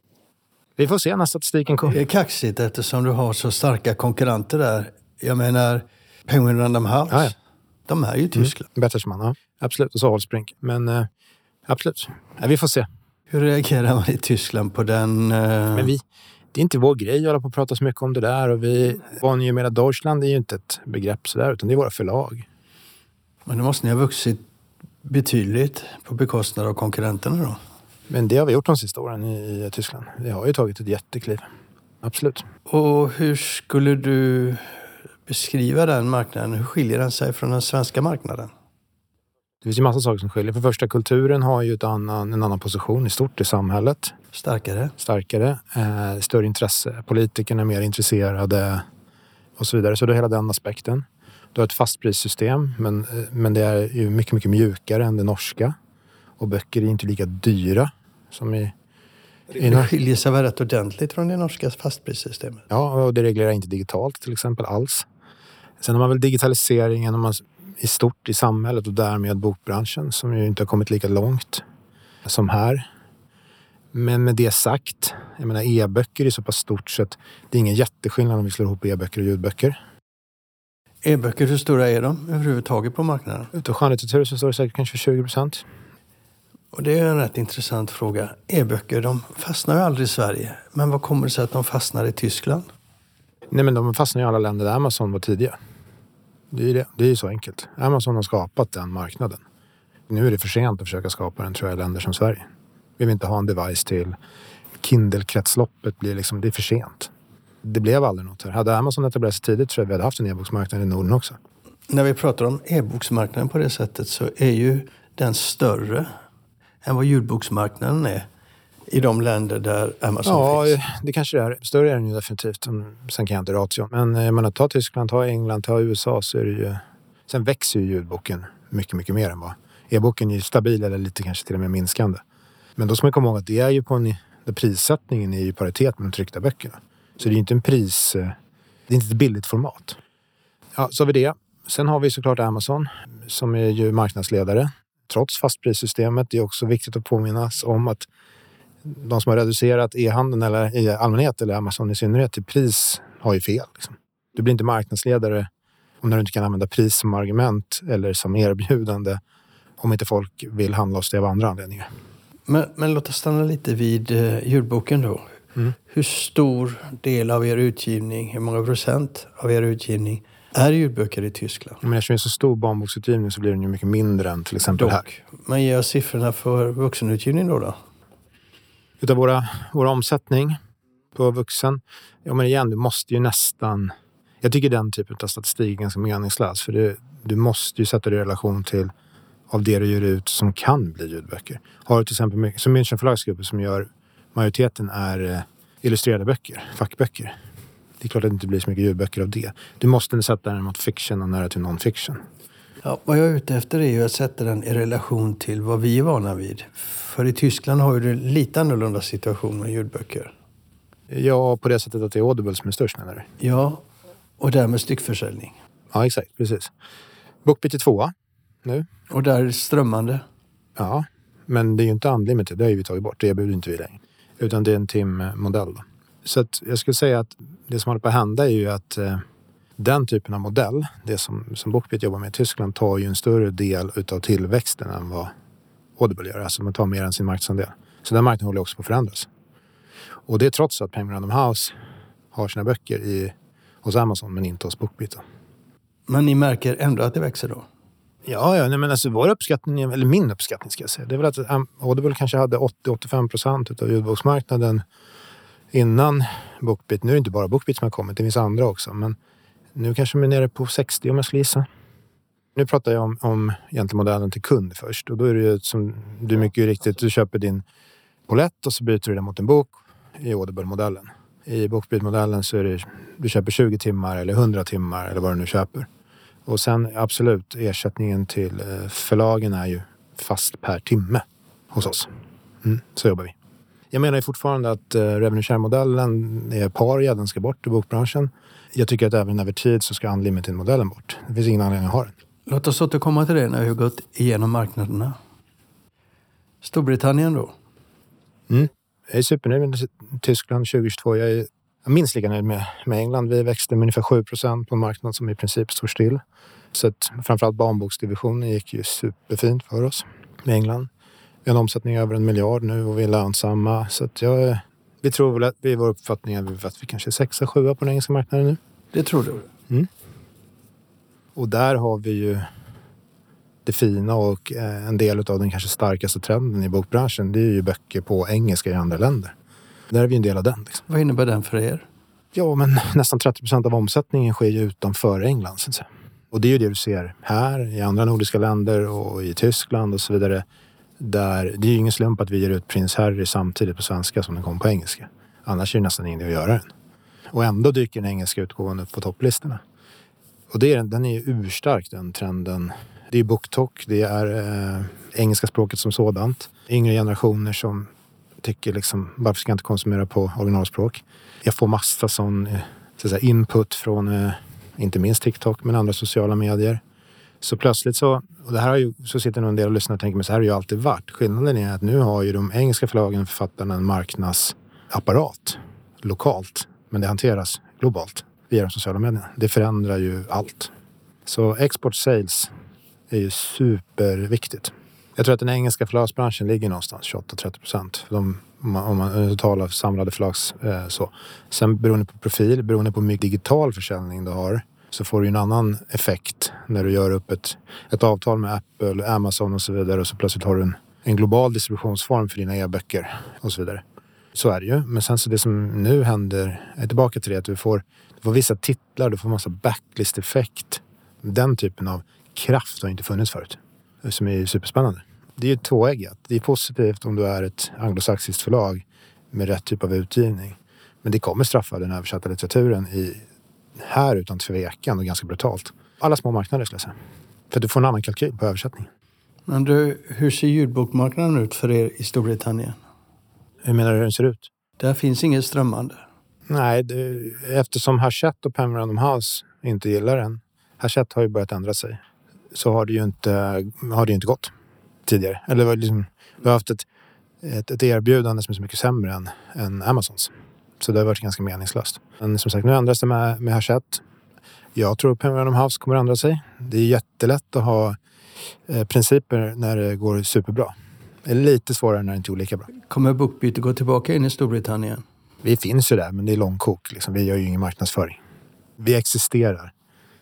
C: Vi får se när statistiken
B: Det
C: kommer.
B: är kaxigt eftersom du har så starka konkurrenter där. Jag menar, Penguin Random House,
C: Ja, ja.
B: de är ju i Tyskland.
C: Bertelsmann, ja. Absolut. Och så Holsbrink. Men eh, absolut. Nej, vi får se.
B: Hur reagerar man i Tyskland på den? eh,
C: Men vi, det är inte vår grej att hålla på och prata så mycket om det där. Och vi, Bonnier Media Deutschland är ju inte ett begrepp sådär, utan det är våra förlag.
B: men då måste ni ha vuxit betydligt på bekostnad av konkurrenterna då?
C: Men det har vi gjort de sista åren i, i Tyskland. Vi har ju tagit ett jättekliv. Absolut.
B: Och hur skulle du beskriva den marknaden? Hur skiljer den sig från den svenska marknaden?
C: Det finns ju massa saker som skiljer. För första, kulturen har ju annan, en annan position i stort i samhället.
B: Starkare?
C: Starkare, eh, större intresse. Politikerna är mer intresserade och så vidare. Så det är hela den aspekten. Du har ett fastprissystem, men, eh, men det är ju mycket, mycket mjukare än det norska. Och böcker är inte lika dyra som i...
B: Det skiljer sig väl rätt ordentligt från det norska fastprissystemet?
C: Ja, och det reglerar inte digitalt till exempel alls. Sen har man väl digitaliseringen om man, i stort i samhället och därmed bokbranschen som ju inte har kommit lika långt som här. Men med det sagt, jag menar e-böcker är så pass stort så att det är ingen jätteskillnad om vi slår ihop e-böcker och ljudböcker.
B: E-böcker, hur stora är de överhuvudtaget på marknaden?
C: Utav skönlitteratur så står det säkert kanske 20 procent.
B: Och det är en rätt intressant fråga. E-böcker, de fastnar ju aldrig i Sverige. Men vad kommer det sig att de fastnar i Tyskland?
C: Nej men de fastnar i alla länder där Amazon var tidiga. Det är ju det. Det är så enkelt. Amazon har skapat den marknaden. Nu är det för sent att försöka skapa den tror jag i länder som Sverige. Vi vill inte ha en device till. Kindle-kretsloppet blir liksom, det är för sent. Det blev aldrig något här. Hade Amazon etablerat sig tidigt tror jag vi hade haft en e-boksmarknad i Norden också.
B: När vi pratar om e-boksmarknaden på det sättet så är ju den större än vad ljudboksmarknaden är i de länder där Amazon
C: Ja,
B: finns.
C: det kanske det är. Större är den ju definitivt. Sen kan jag inte ration. Men jag menar, ta Tyskland, ta England, ta USA så är det ju... Sen växer ju ljudboken mycket, mycket mer än vad... E-boken är ju stabil eller lite kanske till och med minskande. Men då ska man komma ihåg att det är ju på en... Där prissättningen är i paritet med de tryckta böckerna. Så det är ju inte en pris... eh, Det är inte ett billigt format. Ja, så har vi det. Sen har vi såklart Amazon som är ju marknadsledare. Trots fastprissystemet. Det är också viktigt att påminnas om att de som har reducerat e-handeln eller i allmänhet eller Amazon i synnerhet till pris har ju fel. Liksom. Du blir inte marknadsledare om du inte kan använda pris som argument eller som erbjudande om inte folk vill handla hos dig av andra anledningar.
B: Men, men låt oss stanna lite vid eh, ljudboken då.
C: Mm.
B: Hur stor del av er utgivning, hur många procent av er utgivning är ljudböcker i Tyskland?
C: Men eftersom det är så stor barnboksutgivning så blir den ju mycket mindre än till exempel här.
B: Dock. Men ge oss siffrorna för vuxenutgivning då. då.
C: Utav våra, vår omsättning på vuxen. Ja men igen, du måste ju nästan... Jag tycker den typen av statistik är ganska meningslös. För det, du måste ju sätta det i relation till av det du ger ut som kan bli ljudböcker. Har du till exempel, som München förlagsgrupp som gör majoriteten är eh, illustrerade böcker, fackböcker. Det är klart att det inte blir så mycket ljudböcker av det. Du måste sätta den mot fiction och nära till non-fiction.
B: Ja, vad jag är ute efter är ju att sätta den i relation till vad vi är vana vid. För i Tyskland har ju det lite annorlunda situation med ljudböcker.
C: Ja, på det sättet att det är Audible som är störst menar du?
B: Ja, och därmed styckförsäljning.
C: Ja, exakt. Precis. Bookbeat är tvåa nu.
B: Och där är det strömmande.
C: Ja, men det är ju inte unlimited. Det har ju vi tagit bort. Det erbjuder inte vi längre. Utan det är en timmodell. Så att jag skulle säga att det som håller på att hända är ju att eh, den typen av modell, det som, som Bookbeat jobbar med i Tyskland, tar ju en större del utav tillväxten än vad Audible gör. Alltså man tar mer än sin marknadsandel. Så den marknaden håller också på att förändras. Och det är trots att Penguin Random House har sina böcker i, hos Amazon men inte hos Bookbeat. Då.
B: Men ni märker ändå att det växer då?
C: Ja, ja nej, men alltså vår uppskattning, eller min uppskattning ska jag säga, det är väl att um, Audible kanske hade 80-85 procent av ljudboksmarknaden innan Bookbeat. Nu är det inte bara Bookbeat som har kommit, det finns andra också. Men nu kanske man är nere på 60 om jag ska gissa. Nu pratar jag om, om egentligen modellen till kund först. Och då är det ju som du mycket riktigt, du köper din polett och så byter du den mot en bok i Audible-modellen. I Bookbeat-modellen så är det, du köper 20 timmar eller 100 timmar eller vad du nu köper. Och sen absolut, ersättningen till eh, förlagen är ju fast per timme hos oss. Mm, så jobbar vi. Jag menar ju fortfarande att eh, revenue share-modellen är paria, den ska bort i bokbranschen. Jag tycker att även över tid så ska unlimited-modellen bort. Det finns ingen anledning att ha den.
B: Låt oss återkomma till det när vi har gått igenom marknaderna. Storbritannien då?
C: Jag är supernöjd med Tyskland 2022. Jag är jag är minst lika nöjd med, med England. Vi växte med ungefär 7 procent på en marknad som i princip står still. Så att framförallt barnboksdivisionen gick ju superfint för oss med England. Vi har en omsättning över en miljard nu och vi är lönsamma. Så att jag, vi tror väl att vi vår uppfattning är att vi kanske är sexa, sjua på den engelska marknaden nu.
B: Det tror du?
C: Och där har vi ju det fina och eh, en del av den kanske starkaste trenden i bokbranschen. Det är ju böcker på engelska i andra länder. Där är vi en del av den. Liksom.
B: Vad innebär den för er?
C: Ja, men nästan 30 procent av omsättningen sker ju utanför England. Så att säga. Och det är ju det du ser här, i andra nordiska länder och i Tyskland och så vidare. Där, det är ju ingen slump att vi ger ut Prins Harry samtidigt på svenska som den kom på engelska. Annars är det nästan ingen idé att göra den. Och ändå dyker den engelska utgåvan upp på topplistorna. Och det är, den är ju urstark den trenden. Det är BookTok, det är eh, engelska språket som sådant. Yngre generationer som tycker liksom, varför ska jag inte konsumera på originalspråk? Jag får massa sån eh, så att säga, input från, eh, inte minst TikTok, men andra sociala medier. Så plötsligt så, och det här har ju, så sitter nog en del och lyssnar och tänker, men så här har det ju alltid varit. Skillnaden är att nu har ju de engelska förlagen och författarna en marknadsapparat lokalt, men det hanteras globalt via de sociala medierna. Det förändrar ju allt. Så export sales är ju superviktigt. Jag tror att den engelska förlagsbranschen ligger någonstans 28-30 procent. Om man, om man totala samlade förlags eh, så. Sen beroende på profil, beroende på hur mycket digital försäljning du har så får du en annan effekt när du gör upp ett, ett avtal med Apple, Amazon och så vidare och så plötsligt har du en, en global distributionsform för dina e-böcker och så vidare. Så är det ju. Men sen så det som nu händer, är tillbaka till det att du får, du får vissa titlar, du får massa backlist-effekt. Den typen av kraft har inte funnits förut. Som är superspännande. Det är ju tvåeggat. Det är positivt om du är ett anglosaxiskt förlag med rätt typ av utgivning. Men det kommer straffa den översatta litteraturen i, här utan tvekan och ganska brutalt. Alla små marknader skulle jag säga. För du får en annan kalkyl på översättning.
B: Men du, hur ser ljudbokmarknaden ut för er i Storbritannien?
C: Hur menar du hur den ser ut?
B: Där finns inget strömmande.
C: Nej, det, eftersom Hachette och Pam Random House inte gillar den. Hachette har ju börjat ändra sig. Så har det ju inte, har det ju inte gått tidigare. Eller liksom, vi har haft ett, ett, ett erbjudande som är så mycket sämre än, än Amazons. Så det har varit ganska meningslöst. Men som sagt, nu ändras det med, med Hachette. Jag tror att Random House kommer att ändra sig. Det är jättelätt att ha eh, principer när det går superbra. Det är lite svårare när det inte går lika bra.
B: Kommer Bookbeat gå tillbaka in i Storbritannien?
C: Vi finns ju där, men det är långkok. Liksom. Vi gör ju ingen marknadsföring. Vi existerar.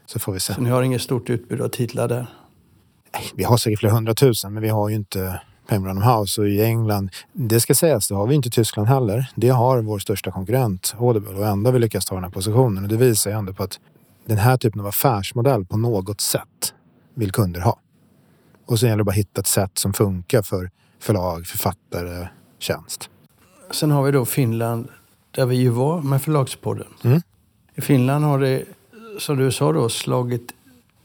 C: Så får vi se.
B: Så ni har inget stort utbud av titlar där?
C: Nej, Vi har säkert flera hundratusen, men vi har ju inte Penguin House och i England. Det ska sägas, det har vi inte i Tyskland heller. Det har vår största konkurrent Audible och ändå har vi lyckats ta den här positionen. Och det visar ju ändå på att den här typen av affärsmodell på något sätt vill kunder ha. Och sen gäller det bara att hitta ett sätt som funkar för förlag, författare, tjänst.
B: Sen har vi då Finland, där vi ju var med Förlagspodden.
C: Mm.
B: I Finland har det, som du sa då, slagit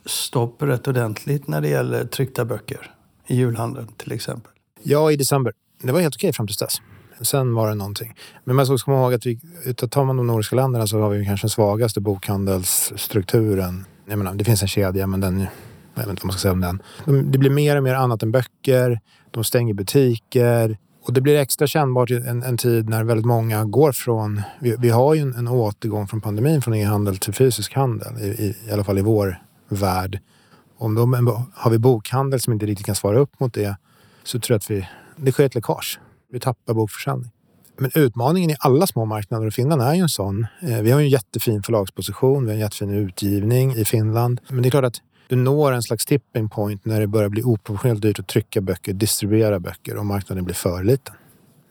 B: stopp rätt ordentligt när det gäller tryckta böcker. I julhandeln till exempel.
C: Ja, i december. Det var helt okej fram till dess. Sen var det någonting. Men man ska komma ihåg att vi, utav- tar man de nordiska länderna så har vi kanske den svagaste bokhandelsstrukturen. Jag menar, det finns en kedja men den, jag vet inte vad man ska säga om den. Det blir mer och mer annat än böcker. De stänger butiker. Och det blir extra kännbart i en, en tid när väldigt många går från... Vi, vi har ju en, en återgång från pandemin från e-handel till fysisk handel. I, i, I alla fall i vår värld. Om de, har vi bokhandel som inte riktigt kan svara upp mot det så tror jag att vi, det sker ett läckage. Vi tappar bokförsäljning. Men utmaningen i alla små marknader och Finland är ju en sån. Eh, vi har ju en jättefin förlagsposition, vi har en jättefin utgivning i Finland. Men det är klart att du når en slags tipping point när det börjar bli oproportionerligt dyrt att trycka böcker, distribuera böcker och marknaden blir för liten.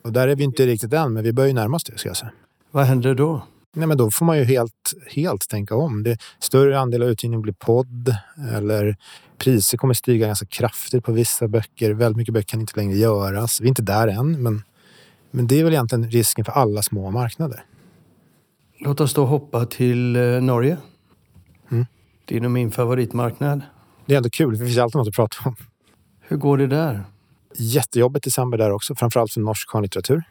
C: Och där är vi inte riktigt än, men vi börjar ju närma oss det ska jag säga.
B: Vad händer då?
C: Nej, men då får man ju helt, helt tänka om. Det, större andel av utgivningen blir podd eller priser kommer stiga ganska kraftigt på vissa böcker. Väldigt mycket böcker kan inte längre göras. Vi är inte där än, men, men det är väl egentligen risken för alla små marknader.
B: Låt oss då hoppa till eh, Norge.
C: Mm.
B: Din och min favoritmarknad.
C: Det är ändå kul, för det finns alltid något att prata om.
B: Hur går det där?
C: Jättejobbigt i december där också, framförallt för norsk skönlitteratur.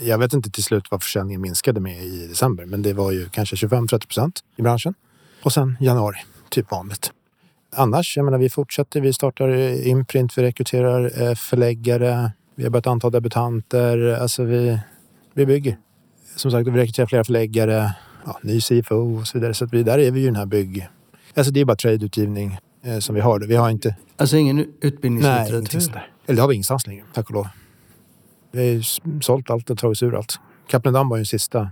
C: Jag vet inte till slut vad försäljningen minskade med i december, men det var ju kanske 25-30 procent i branschen. Och sen januari, typ vanligt. Annars, jag menar, vi fortsätter. Vi startar imprint, vi rekryterar eh, förläggare, vi har börjat anta debutanter. Alltså vi, vi bygger. Som sagt, vi rekryterar flera förläggare, ja, ny CFO och så vidare. Så att vi, där är vi ju den här bygg... Alltså det är bara tradeutgivning eh, som vi har. Vi har inte...
B: Alltså ingen
C: Nej,
B: utbildningslitteratur?
C: där. Eller det har vi ingenstans längre, tack och lov. Vi har ju sålt allt och tagit ur allt. Kaplan var ju den sista.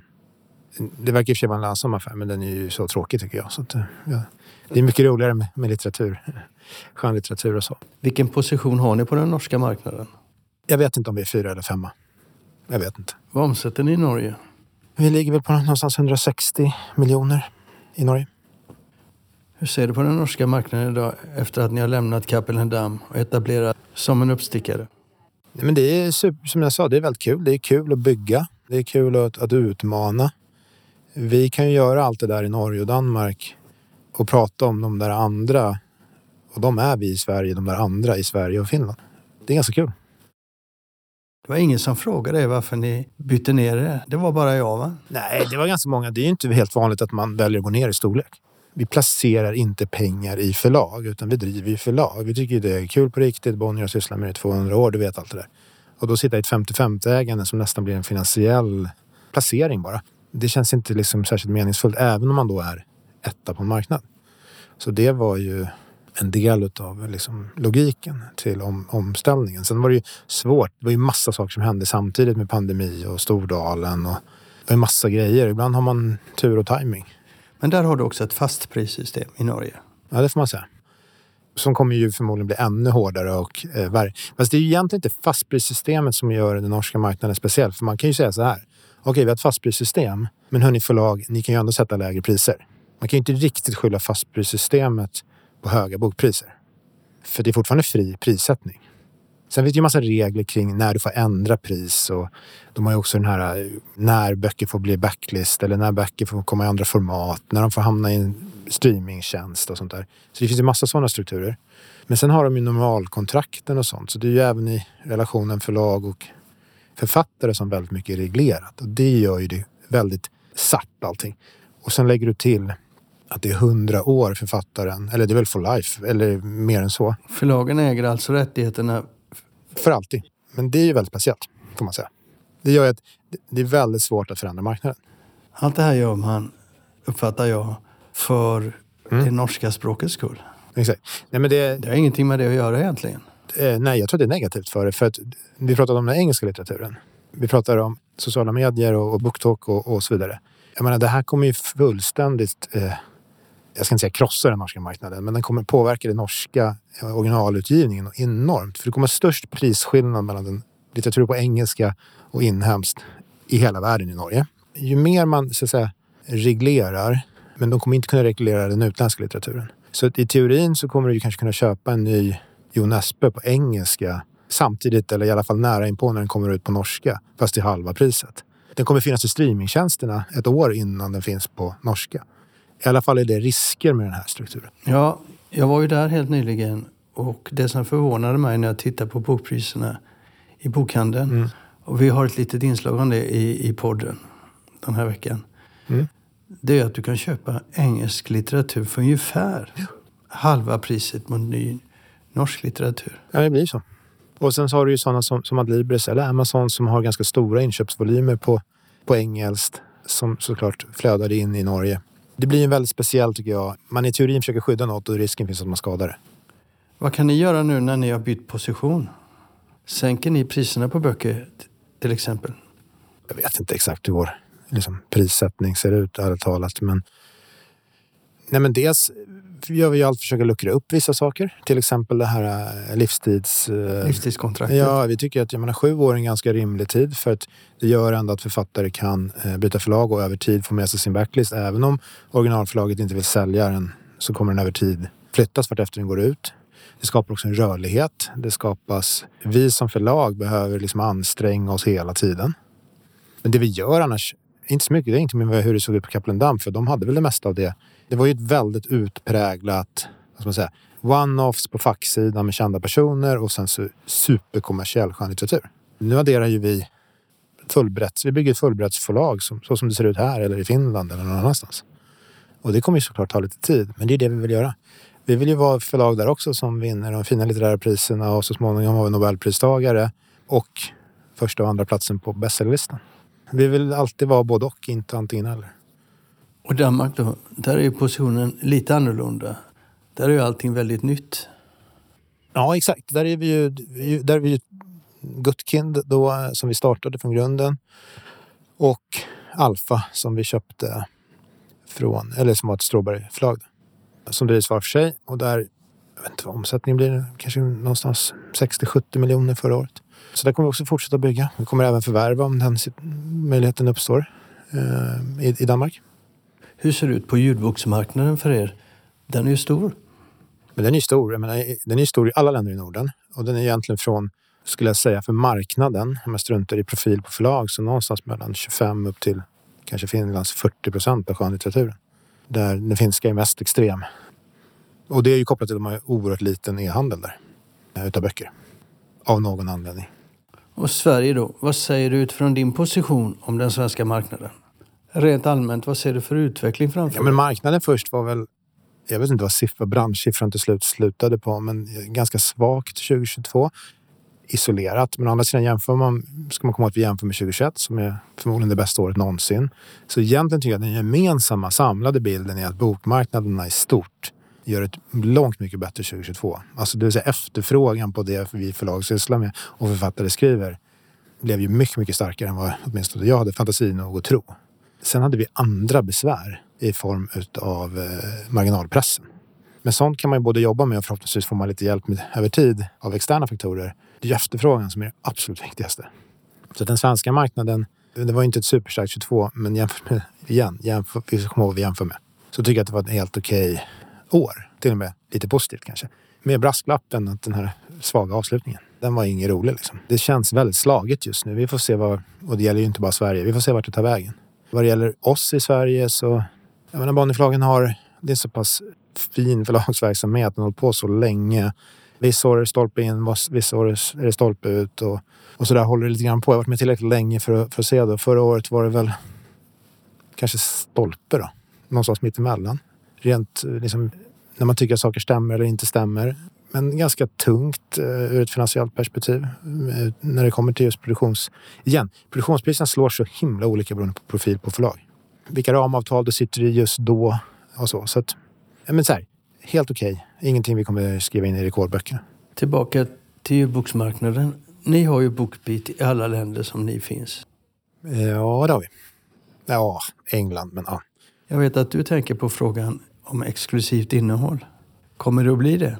C: Det verkar i och för sig vara en lönsam affär, men den är ju så tråkig tycker jag. Så att, ja. Det är mycket roligare med, med litteratur. Skönlitteratur och så.
B: Vilken position har ni på den norska marknaden?
C: Jag vet inte om vi är fyra eller femma. Jag vet inte.
B: Vad omsätter ni i Norge?
C: Vi ligger väl på någonstans 160 miljoner i Norge.
B: Hur ser du på den norska marknaden idag efter att ni har lämnat Cappelen Damm och etablerat som en uppstickare?
C: Nej, Men det är som jag sa, det är väldigt kul. Det är kul att bygga. Det är kul att, att utmana. Vi kan ju göra allt det där i Norge och Danmark och prata om de där andra. Och de är vi i Sverige, de där andra i Sverige och Finland. Det är ganska kul.
B: Det var ingen som frågade er varför ni bytte ner er. Det var bara jag va?
C: Nej, det var ganska många. Det är ju inte helt vanligt att man väljer att gå ner i storlek. Vi placerar inte pengar i förlag, utan vi driver ju förlag. Vi tycker ju det är kul på riktigt. Bonnier har sysslat med det i 200 år, du vet allt det där. Och då sitta i ett 50-50-ägande som nästan blir en finansiell placering bara. Det känns inte liksom särskilt meningsfullt, även om man då är etta på en marknad. Så det var ju en del av liksom logiken till om, omställningen. Sen var det ju svårt. Det var ju massa saker som hände samtidigt med pandemi och Stordalen. Och det var ju massa grejer. Ibland har man tur och timing.
B: Men där har du också ett fastprissystem i Norge.
C: Ja, det får man säga. Som kommer ju förmodligen bli ännu hårdare och eh, värre. Fast det är ju egentligen inte fastprissystemet som gör den norska marknaden speciell. För man kan ju säga så här. Okej, vi har ett fastprissystem. Men hörni förlag, ni kan ju ändå sätta lägre priser. Man kan ju inte riktigt skylla fastprissystemet på höga bokpriser. För det är fortfarande fri prissättning. Sen finns det ju massa regler kring när du får ändra pris och de har ju också den här eh, när böcker får bli backlist eller när böcker får komma i andra format, när de får hamna i en streamingtjänst och sånt där. Så det finns ju massa sådana strukturer. Men sen har de ju normalkontrakten och sånt. Så det är ju även i relationen förlag och författare som väldigt mycket är reglerat. Och det gör ju det väldigt satt allting. Och sen lägger du till att det är hundra år författaren, eller det är väl for life, eller mer än så.
B: Förlagen äger alltså rättigheterna.
C: För alltid. Men det är ju väldigt speciellt, får man säga. Det gör ju att det är väldigt svårt att förändra marknaden.
B: Allt det här gör man, uppfattar jag, för
C: Mm.
B: det norska språkets skull.
C: Exakt. Nej, men det,
B: Det har ingenting med det att göra egentligen.
C: Eh, nej, jag tror det är negativt för det. För att vi pratade om den engelska litteraturen. Vi pratar om sociala medier och, och booktalk och, och så vidare. Jag menar, det här kommer ju fullständigt, eh, jag ska inte säga krossa den norska marknaden, men den kommer påverka den norska eh, originalutgivningen enormt. För det kommer störst prisskillnad mellan den litteratur på engelska och inhemskt i hela världen i Norge. Ju mer man så att säga, reglerar, men de kommer inte kunna reglera den utländska litteraturen. Så i teorin så kommer du kanske kunna köpa en ny Jon Espe på engelska samtidigt, eller i alla fall nära inpå när den kommer ut på norska, fast till halva priset. Den kommer finnas i streamingtjänsterna ett år innan den finns på norska. I alla fall är det risker med den här strukturen.
B: Ja, jag var ju där helt nyligen och det som förvånade mig när jag tittade på bokpriserna i bokhandeln, mm. och vi har ett litet inslag om det i, i podden den här veckan. Mm. Det är att du kan köpa engelsk litteratur för ungefär ja. halva priset mot ny norsk litteratur.
C: Ja, det blir så. Och sen så har du ju sådana som, som Adlibris eller Amazon som har ganska stora inköpsvolymer på, på engelskt som såklart flödar in i Norge. Det blir en väldigt speciell tycker jag. Man i teorin försöker skydda något och risken finns att man skadar det.
B: Vad kan ni göra nu när ni har bytt position? Sänker ni priserna på böcker till exempel?
C: Jag vet inte exakt hur vår liksom, prissättning ser ut, ärligt talat. Men, nej, men dels gör vi allt försöka luckra upp vissa saker. Till exempel det här eh, livstids...
B: Eh, Livstidskontraktet.
C: Ja, vi tycker att jag menar, sju år är en ganska rimlig tid för att det gör ändå att författare kan eh, byta förlag och över tid få med sig sin backlist. Även om originalförlaget inte vill sälja den så kommer den över tid flyttas vartefter den går ut. Det skapar också en rörlighet. Det skapas... Vi som förlag behöver liksom anstränga oss hela tiden. Men det vi gör annars, inte så mycket. Det är inte med hur det såg ut på Kaplan Damm, för de hade väl det mesta av det. Det var ju ett väldigt utpräglat, vad ska man säga, one-offs på facksidan med kända personer och sen så superkommersiell skönlitteratur. Nu adderar ju vi fullbretts, vi bygger ett fullbrettsförlag som, så som det ser ut här eller i Finland eller någon annanstans. Och det kommer ju såklart ta lite tid, men det är det vi vill göra. Vi vill ju vara förlag där också som vinner de fina litterära priserna och så småningom har vi Nobelpristagare och första och andra platsen på bestsellerlistan. Vi vill alltid vara både och, inte antingen eller.
B: Och Danmark då, där är ju positionen lite annorlunda. Där är ju allting väldigt nytt.
C: Ja, exakt. Där är vi ju, där är vi ju Gutkind då, som vi startade från grunden. Och Alfa som vi köpte från, eller som var ett Stråbergförlag Som drivs var för sig. Och där, jag vet inte vad omsättningen blir, kanske någonstans 60-70 miljoner förra året. Så där kommer vi också fortsätta bygga. Vi kommer även förvärva om den möjligheten uppstår eh, i, i Danmark.
B: Hur ser det ut på ljudboksmarknaden för er? Den är ju stor.
C: Men den är stor. Jag menar, den är stor i alla länder i Norden. Och den är egentligen från, skulle jag säga, för marknaden, om jag struntar i profil på förlag, så någonstans mellan 25 upp till kanske Finlands 40 procent av skönlitteraturen. Där den finska är mest extrem. Och det är ju kopplat till att de har oerhört liten e-handel där. Eh, utav böcker. Av någon anledning.
B: Och Sverige då? Vad säger du utifrån din position om den svenska marknaden? Rent allmänt, vad ser du för utveckling framför
C: ja, men Marknaden först var väl, jag vet inte vad siffra, branschsiffran till slut slutade på, men ganska svagt 2022. Isolerat, men å andra sidan jämför man, ska man komma ihåg att vi jämför med 2021 som är förmodligen det bästa året någonsin. Så egentligen tycker jag att den gemensamma samlade bilden är att bokmarknaderna i stort gör ett långt mycket bättre 2022. Alltså det vill säga efterfrågan på det vi förlag sysslar med och författare skriver blev ju mycket, mycket starkare än vad åtminstone jag hade fantasi nog att tro. Sen hade vi andra besvär i form av eh, marginalpressen. Men sånt kan man ju både jobba med och förhoppningsvis får man lite hjälp med över tid av externa faktorer. Det är efterfrågan som är det absolut viktigaste. Så den svenska marknaden, det var inte ett superstarkt 22, men jämfört med, igen, jämför, vi ska komma ihåg vad vi jämför med. Så tycker jag att det var ett helt okej år. Till och med lite positivt kanske. Med brasklappen att den här svaga avslutningen, den var inget rolig liksom. Det känns väldigt slaget just nu. Vi får se vad, och det gäller ju inte bara Sverige, vi får se vart det tar vägen. Vad det gäller oss i Sverige så, jag menar Bonnierförlagen har, det är så pass fin förlagsverksamhet, den har hållit på så länge. Vissa år är det stolpe in, vissa år är det stolpe ut och, och så där håller det lite grann på. Jag har varit med tillräckligt länge för att, för att se det. Förra året var det väl kanske stolpe då, någonstans mittemellan. Rent liksom, när man tycker att saker stämmer eller inte stämmer. Men ganska tungt uh, ur ett finansiellt perspektiv uh, när det kommer till just produktions... Igen, produktionspriserna slår så himla olika beroende på profil på förlag. Vilka ramavtal du sitter i just då och så. Så att, men så här, helt okej. Okay. Ingenting vi kommer skriva in i rekordböckerna.
B: Tillbaka till ljudboksmarknaden. Ni har ju Bookbeat i alla länder som ni finns.
C: Ja, det har vi. Ja, England, men ja.
B: Jag vet att du tänker på frågan om exklusivt innehåll. Kommer det att bli det?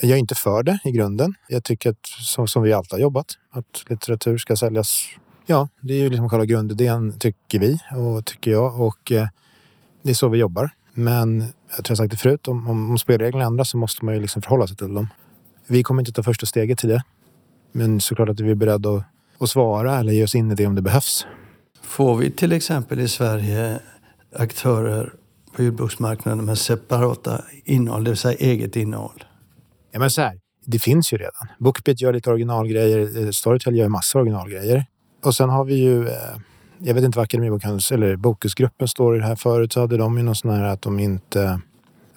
C: Jag är inte för det i grunden. Jag tycker att, som, som vi alltid har jobbat, att litteratur ska säljas. Ja, det är ju liksom själva grundidén tycker vi och tycker jag och eh, det är så vi jobbar. Men jag tror jag sagt det förut, om, om, om spelreglerna ändras så måste man ju liksom förhålla sig till dem. Vi kommer inte ta första steget till det. Men såklart att vi är beredda att, att svara eller ge oss in i det om det behövs.
B: Får vi till exempel i Sverige aktörer på ljudboksmarknaden med separata innehåll, det vill säga eget innehåll?
C: Ja, men så här, det finns ju redan. Bookbeat gör lite originalgrejer. eh, Storytel gör massa originalgrejer. Och sen har vi ju, eh, jag vet inte vad Akademibokhandeln eller Bokusgruppen står i det här. Förut så hade de ju någon sån här att de inte,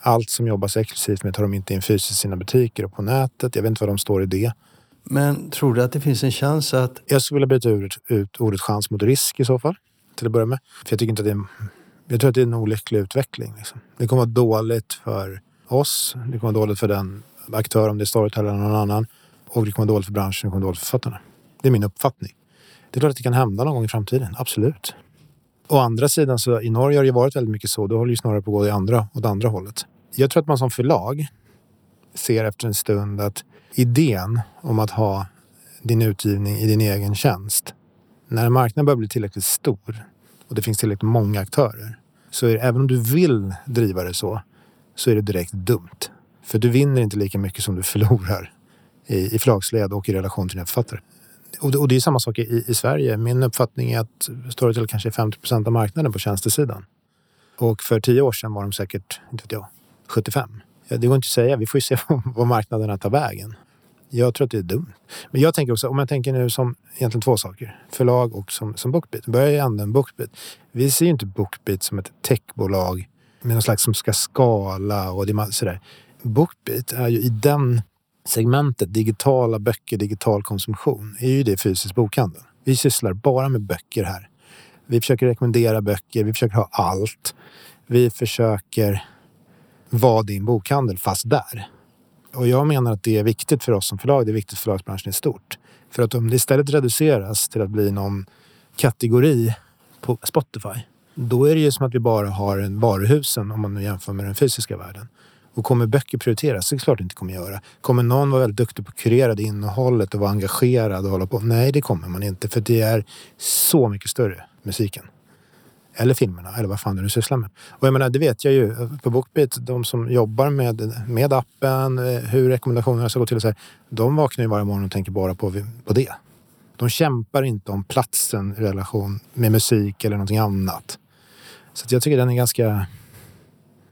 C: allt som jobbas exklusivt med tar de inte in fysiskt i sina butiker och på nätet. Jag vet inte vad de står i det.
B: Men tror du att det finns en chans att
C: Jag skulle vilja byta ut, ut ordet chans mot risk i så fall. Till att börja med. För jag tycker inte att det är, jag tror att det är en olycklig utveckling. Liksom. Det kommer vara dåligt för oss. Det kommer vara dåligt för den aktör, om det är Storytel eller någon annan. Och det kommer dåligt för branschen, det kommer dåligt för författarna. Det är min uppfattning. Det är klart att det kan hända någon gång i framtiden, absolut. Å andra sidan så i Norge har det ju varit väldigt mycket så. Då håller ju snarare på att gå i andra, åt andra hållet. Jag tror att man som förlag ser efter en stund att idén om att ha din utgivning i din egen tjänst. När marknaden börjar bli tillräckligt stor och det finns tillräckligt många aktörer så är det, även om du vill driva det så, så är det direkt dumt. För du vinner inte lika mycket som du förlorar i, i förlagsled och i relation till dina författare. Och det, och det är samma sak i, i Sverige. Min uppfattning är att Storytel kanske är 50 procent av marknaden på tjänstesidan. Och för tio år sedan var de säkert, inte vet jag, 75. Ja, det går inte att säga. Vi får ju se vad marknaderna tar vägen. Jag tror att det är dumt. Men jag tänker också, om jag tänker nu som egentligen två saker. Förlag och som, som Bookbeat. Börjar ju ändå en Bookbeat. Vi ser ju inte Bookbeat som ett techbolag med någon slags som ska skala och det sådär. Bookbeat är ju i den segmentet digitala böcker, digital konsumtion, är ju det fysisk bokhandel. Vi sysslar bara med böcker här. Vi försöker rekommendera böcker, vi försöker ha allt. Vi försöker vara din bokhandel fast där. Och jag menar att det är viktigt för oss som förlag, det är viktigt för förlagsbranschen i stort. För att om det istället reduceras till att bli någon kategori på Spotify, då är det ju som att vi bara har en varuhusen om man nu jämför med den fysiska världen. Och kommer böcker prioriteras? Det är klart det inte kommer göra. Kommer någon vara väldigt duktig på att kurera det innehållet och vara engagerad och hålla på? Nej, det kommer man inte. För det är så mycket större, musiken. Eller filmerna, eller vad fan du nu sysslar med. Och jag menar, det vet jag ju på Bookbeat, de som jobbar med, med appen, eh, hur rekommendationerna ska gå till och så här, de vaknar ju varje morgon och tänker bara på, på det. De kämpar inte om platsen i relation med musik eller någonting annat. Så att jag tycker den är ganska...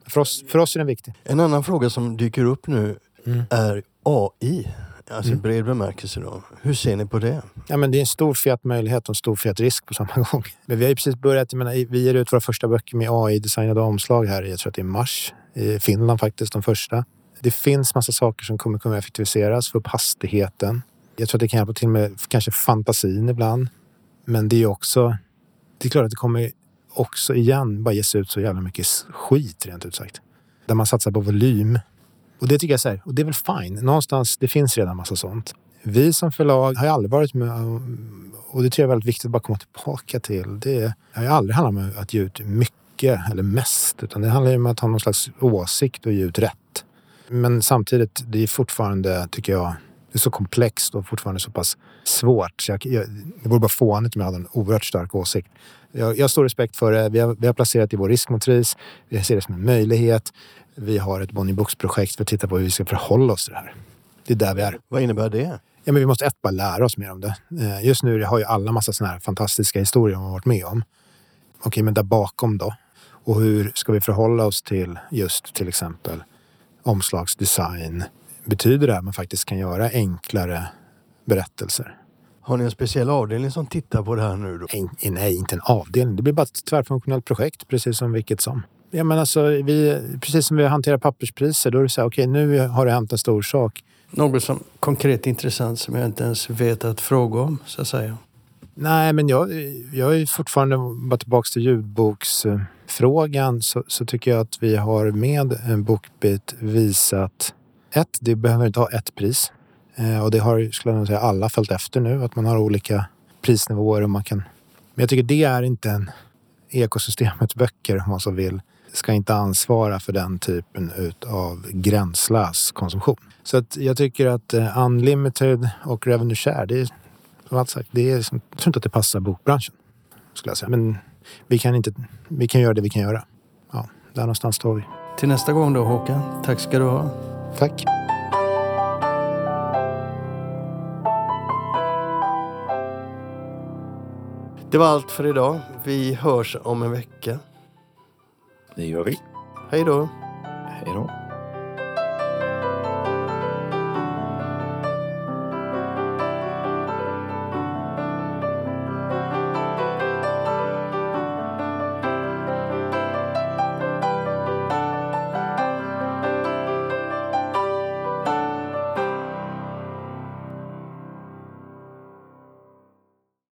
C: För oss, för oss är den viktig.
B: En annan fråga som dyker upp nu
C: Mm.
B: är AI. Alltså
C: Mm.
B: bred bemärkelse då. Hur ser ni på det?
C: Ja, men det är en stor fet möjlighet och en stor fet risk på samma gång. Men vi har ju precis börjat, jag menar, vi ger ut våra första böcker med AI-designade omslag här, jag tror att det är mars. I Finland faktiskt, de första. Det finns massa saker som kommer kunna effektiviseras, få upp hastigheten. Jag tror att det kan hjälpa till med kanske fantasin ibland. Men det är också, det är klart att det kommer också igen bara ges ut så jävla mycket skit rent ut sagt. Där man satsar på volym. Och det tycker jag så här, och det är väl fine. Någonstans, det finns redan massa sånt. Vi som förlag har ju aldrig varit med och det tror jag är väldigt viktigt att bara komma tillbaka till. Det har ju aldrig handlat om att ge ut mycket eller mest. Utan det handlar ju om att ha någon slags åsikt och ge ut rätt. Men samtidigt, det är fortfarande, tycker jag, det är så komplext och fortfarande så pass svårt. Så jag, jag, det vore bara fånigt om jag hade en oerhört stark åsikt. Jag, jag har stor respekt för det. Vi har, vi har placerat i vår riskmatris. Vi ser det som en möjlighet. Vi har ett Bonnie Books-projekt för att titta på hur vi ska förhålla oss till det här. Det är där vi är.
B: Vad innebär det?
C: Ja, men vi måste ett bara lära oss mer om det. Eh, Just nu har ju alla massa såna här fantastiska historier man har varit med om. Okej, men där bakom då? Och hur ska vi förhålla oss till just till exempel omslagsdesign? Betyder det att man faktiskt kan göra enklare berättelser?
B: Har ni en speciell avdelning som tittar på det här nu då?
C: En, nej, inte en avdelning. Det blir bara ett tvärfunktionellt projekt, precis som vilket som. Ja, men alltså, vi, precis som vi hanterar papperspriser, då är det så här, okej, nu har det hänt en stor sak.
B: Något som konkret intressant som jag inte ens vet att fråga om, så att säga.
C: Nej, men jag, jag är fortfarande, bara tillbaka till ljudboksfrågan, så, så tycker jag att vi har med en Bookbeat visat ett, det behöver inte ha ett pris. Eh, och det har skulle jag nog säga alla följt efter nu. Att man har olika prisnivåer och man kan... Men jag tycker det är inte en ekosystemets böcker om man så vill ska inte ansvara för den typen av gränslös konsumtion. Så att jag tycker att eh, Unlimited och Revenue Share, det är, som allt sagt, det är, jag tror inte att det passar bokbranschen. Skulle jag säga. Men vi kan, inte, vi kan göra det vi kan göra. Ja, där någonstans står vi.
B: Till nästa gång då Håkan. Tack ska du ha.
C: Tack.
B: Det var allt för idag. Vi hörs om en vecka.
A: Det gör vi.
B: Hej då.
A: Hej då.